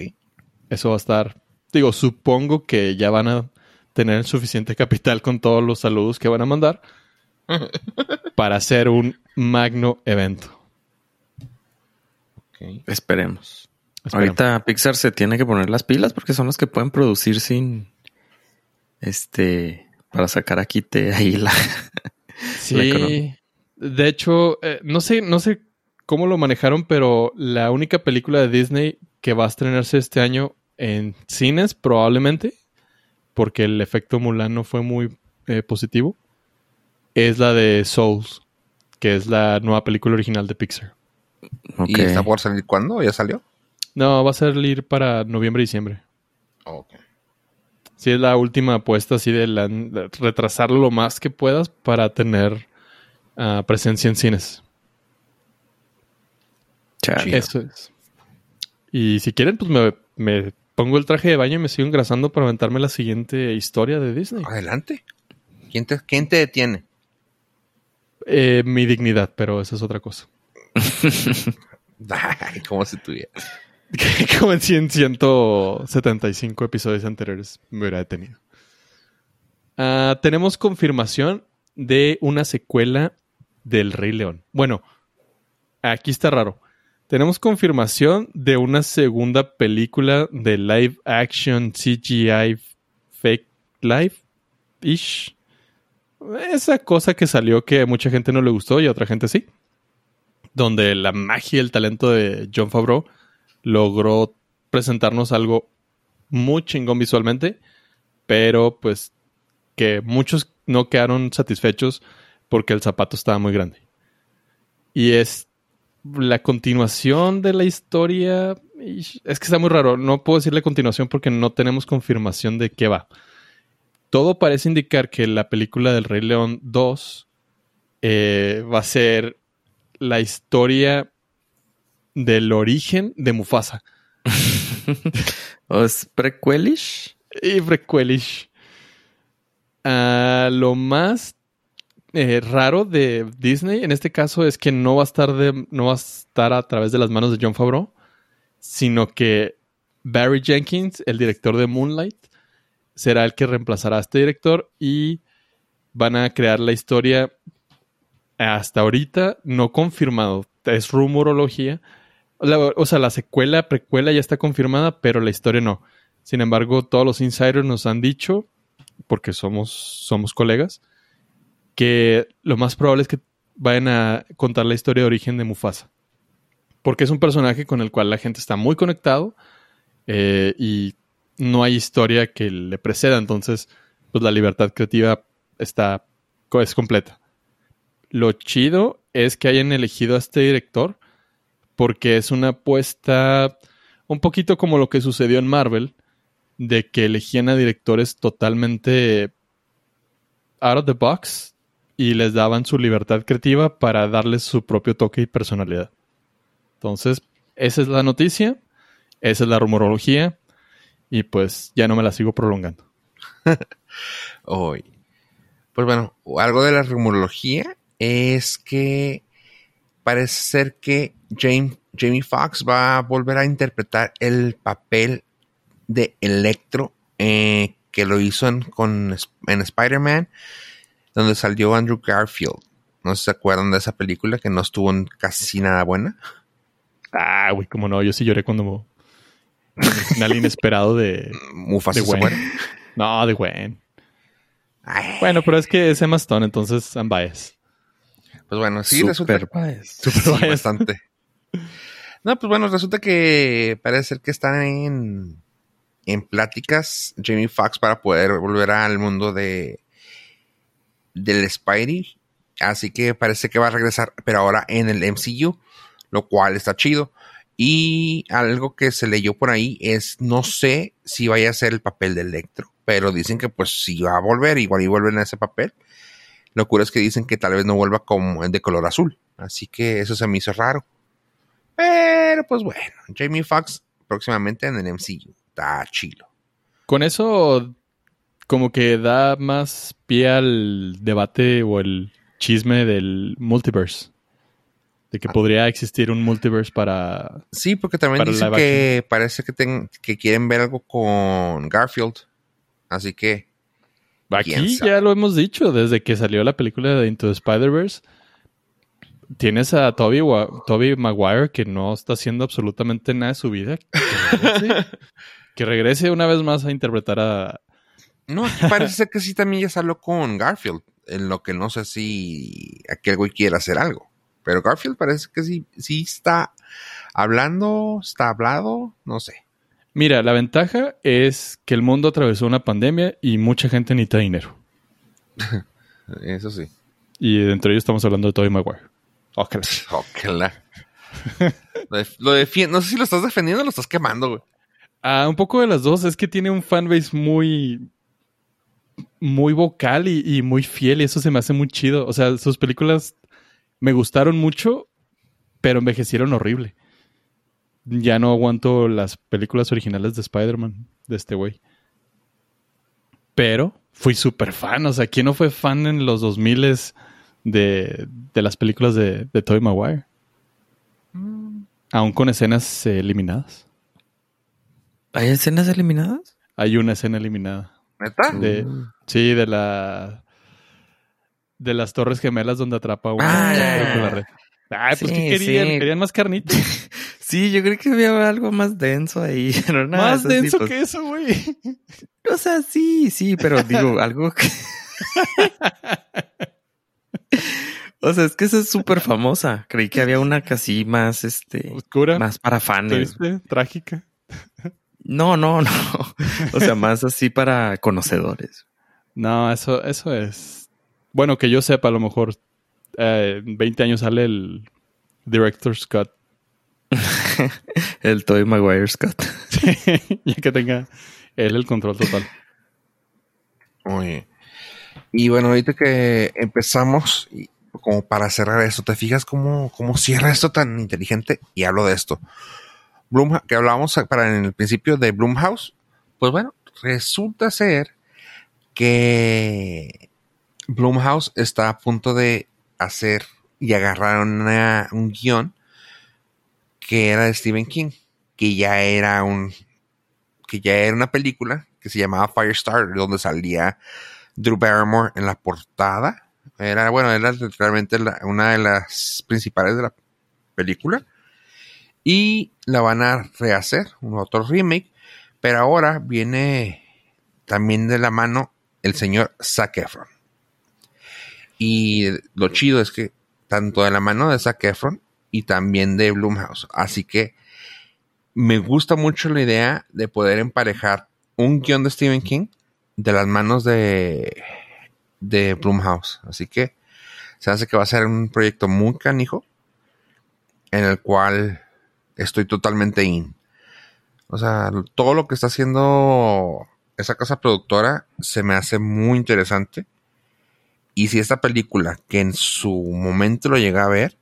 Eso va a estar, digo, supongo que ya van a tener suficiente capital con todos los saludos que van a mandar para hacer un magno evento. Esperemos. Ahorita Pixar se tiene que poner las pilas porque son los que pueden producir sin este para sacar aquí te ahí la. Sí. de hecho, eh, no sé, no sé cómo lo manejaron, pero la única película de Disney que va a estrenarse este año en cines, probablemente, porque el efecto Mulan no fue muy eh, positivo, es la de Souls, que es la nueva película original de Pixar. ¿Y está por salir cuándo? ¿Ya salió? No, va a salir para noviembre y diciembre. ok. Sí, es la última apuesta así de, retrasarlo lo más que puedas para tener ah, presencia en cines. Eso es. Y si quieren, pues me, pongo el traje de baño y me sigo engrasando para aventarme la siguiente historia de Disney. Adelante. ¿Quién te, quién te detiene? Eh, mi dignidad, pero esa es otra cosa. Como si tuviera. como en 175 episodios anteriores me hubiera detenido. Ah, tenemos confirmación de una secuela del Rey León. Bueno, aquí está raro. Tenemos confirmación de una segunda película de live action CGI fake live ish. Esa cosa que salió que a mucha gente no le gustó y a otra gente sí. Donde la magia y el talento de John Favreau logró presentarnos algo muy chingón visualmente, pero pues que muchos no quedaron satisfechos porque el zapato estaba muy grande. Y es la continuación de la historia. Es que está muy raro. No puedo decirle continuación porque no tenemos confirmación de qué va. Todo parece indicar que la película del Rey León 2 eh, va a ser la historia del origen de Mufasa. ¿O es prequelish? Y prequelish. Ah, lo más eh, raro de Disney en este caso es que no va a estar de, no va a estar a través de las manos de John Favreau, sino que Barry Jenkins, el director de Moonlight, será el que reemplazará a este director y van a crear la historia hasta ahorita no confirmado, es rumorología o sea, la secuela, precuela ya está confirmada, pero la historia no. Sin embargo, todos los insiders nos han dicho, porque somos, somos colegas, que lo más probable es que vayan a contar la historia de origen de Mufasa. Porque es un personaje con el cual la gente está muy conectado eh, y no hay historia que le preceda. Entonces, pues la libertad creativa está, es completa. Lo chido es que hayan elegido a este director porque es una apuesta un poquito como lo que sucedió en Marvel, de que elegían a directores totalmente out of the box y les daban su libertad creativa para darles su propio toque y personalidad. Entonces, esa es la noticia, esa es la rumorología y pues ya no me la sigo prolongando. Hoy. Pues bueno, algo de la rumorología es que parece ser que Jamie Foxx va a volver a interpretar el papel de Electro eh, que lo hizo en, en Spider-Man, donde salió Andrew Garfield. No sé si se acuerdan de esa película que no estuvo casi nada buena. Ah, güey, como no, yo sí lloré cuando el final inesperado de Mufasa de Gwen. No, de Gwen. Bueno, pero es que es Emma Stone, entonces I'm biased. Pues bueno, sí resulta. Super bastante. No, pues bueno, resulta que parece ser que están en, en pláticas Jamie Foxx para poder volver al mundo de del Spidey. Así que parece que va a regresar, pero ahora en el MCU, lo cual está chido. Y algo que se leyó por ahí es, no sé si vaya a ser el papel de Electro, pero dicen que pues si va a volver, igual y vuelven a ese papel. Lo cura es que dicen que tal vez no vuelva como de color azul. Así que eso se me hizo raro. Pero pues bueno, Jamie Foxx próximamente en el MCU. Está chilo. Con eso como que da más pie al debate o el chisme del multiverse. De que ah. podría existir un multiverse para... Sí, porque también dicen que parece que, que quieren ver algo con Garfield. Así que Aquí ya lo hemos dicho, desde que salió la película de Into the Spider-Verse, Tienes a Toby, Toby Maguire que no está haciendo absolutamente nada de su vida. Que regrese, que regrese una vez más a interpretar a... No, aquí parece que sí también ya salió con Garfield. En lo que no sé si aquel güey quiere hacer algo. Pero Garfield parece que sí, sí está hablando, está hablado, no sé. Mira, la ventaja es que el mundo atravesó una pandemia y mucha gente necesita dinero. Eso sí. Y entre ellos estamos hablando de Toby Maguire. Ojalá. Ojalá. lo, def- lo no sé si lo estás defendiendo o lo estás quemando, güey. Ah, un poco de las dos. Es que tiene un fanbase muy. Muy vocal y, y muy fiel, y eso se me hace muy chido. O sea, sus películas me gustaron mucho, pero envejecieron horrible. Ya no aguanto las películas originales de Spider-Man, de este güey. Pero fui súper fan. O sea, ¿quién no fue fan en los 2000 de, de las películas de, de Tobey Maguire? Aún con escenas eh, eliminadas. ¿Hay escenas eliminadas? Hay una escena eliminada. ¿Neta? De, Sí, de la. De las Torres Gemelas donde atrapa a un Ah, Ay, pues Sí, ¿qué querían? sí. Querían más carnita. Sí, yo creo que había algo más denso ahí. Nada, más denso que eso, güey. O sea, sí, sí, pero digo, algo que. o sea, es que esa es súper famosa. Creí que había una casi más, este, Oscura. más para fans. Trágica. No, no, no. O sea, más así para conocedores. No, eso, eso es. Bueno, que yo sepa, a lo mejor eh, en 20 años sale el Director's Cut. El Toy Maguire Scott. ya que tenga él el control total. Oye. Y bueno, ahorita que empezamos, y como para cerrar esto, ¿te fijas cómo, cómo cierra esto tan inteligente? Y hablo de esto. Bloom, que hablábamos para en el principio de Bloomhouse, pues bueno, resulta ser que Bloomhouse está a punto de hacer y agarrar una- un guion que era de Stephen King, que ya era un que ya era una película que se llamaba Firestarter, donde salía Drew Barrymore en la portada. Era, bueno, era realmente la- una de las principales de la película. Y la van a rehacer, un otro remake. Pero ahora viene también de la mano el señor Zac Efron. Y lo chido es que tanto de la mano de Zac Efron y también de Blumhouse. Así que me gusta mucho la idea de poder emparejar un guion de Stephen King de las manos de, de Blumhouse. Así que se hace que va a ser un proyecto muy canijo en el cual estoy totalmente in. O sea, todo lo que está haciendo esa casa productora se me hace muy interesante. Y si esta película, que en su momento lo llegué a ver,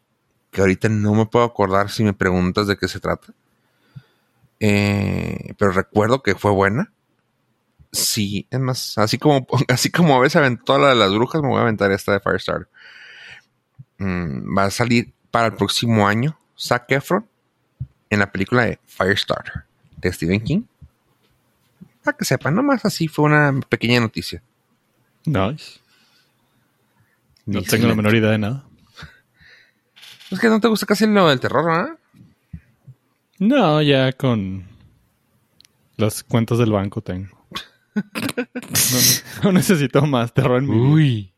que ahorita no me puedo acordar si me preguntas de qué se trata, eh, pero recuerdo que fue buena. Sí, es más, así como, así como a veces aventó la de las brujas, me voy a aventar esta de Firestarter. Mm, va a salir para el próximo año Zac Efron en la película de Firestarter de Stephen King. Para que sepan, nomás así fue una pequeña noticia. Nice. No Excelente. tengo la menor idea de nada. Es que no te gusta casi lo del terror, ¿verdad? No, ya con las cuentas del banco tengo. No, necesito más terror en mi vida. Uy.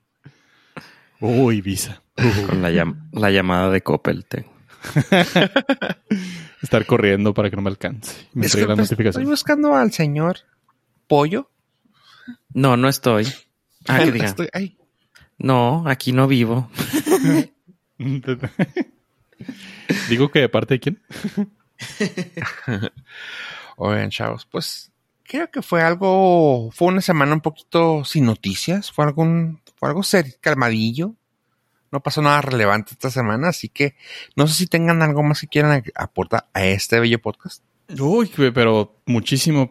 Uy, Visa. Con la, llam- la llamada de Coppel. tengo. Estar corriendo para que no me alcance. Me Es traiga que la pues, estoy notificación. buscando al señor Pollo. No, no estoy. Ah, que diga. Estoy- ay, No, aquí no vivo. Digo que de parte de quién. Oigan, chavos, pues creo que fue algo, fue una semana un poquito sin noticias, fue algún, fue algo ser calmadillo. No pasó nada relevante esta semana, así que no sé si tengan algo más que quieran aportar a este bello podcast. Uy, pero muchísimo.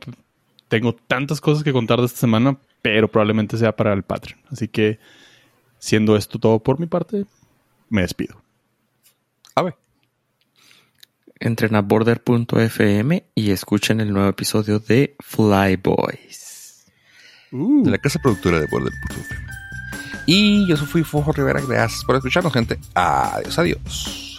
Tengo tantas cosas que contar de esta semana, pero probablemente sea para el Patreon. Así que, siendo esto todo por mi parte, me despido. A ver. Entren a border.fm y escuchen el nuevo episodio de Fly Boys. De la casa productora de Border. Y yo soy Fujo Rivera. Gracias por escucharnos, gente. Adiós, adiós.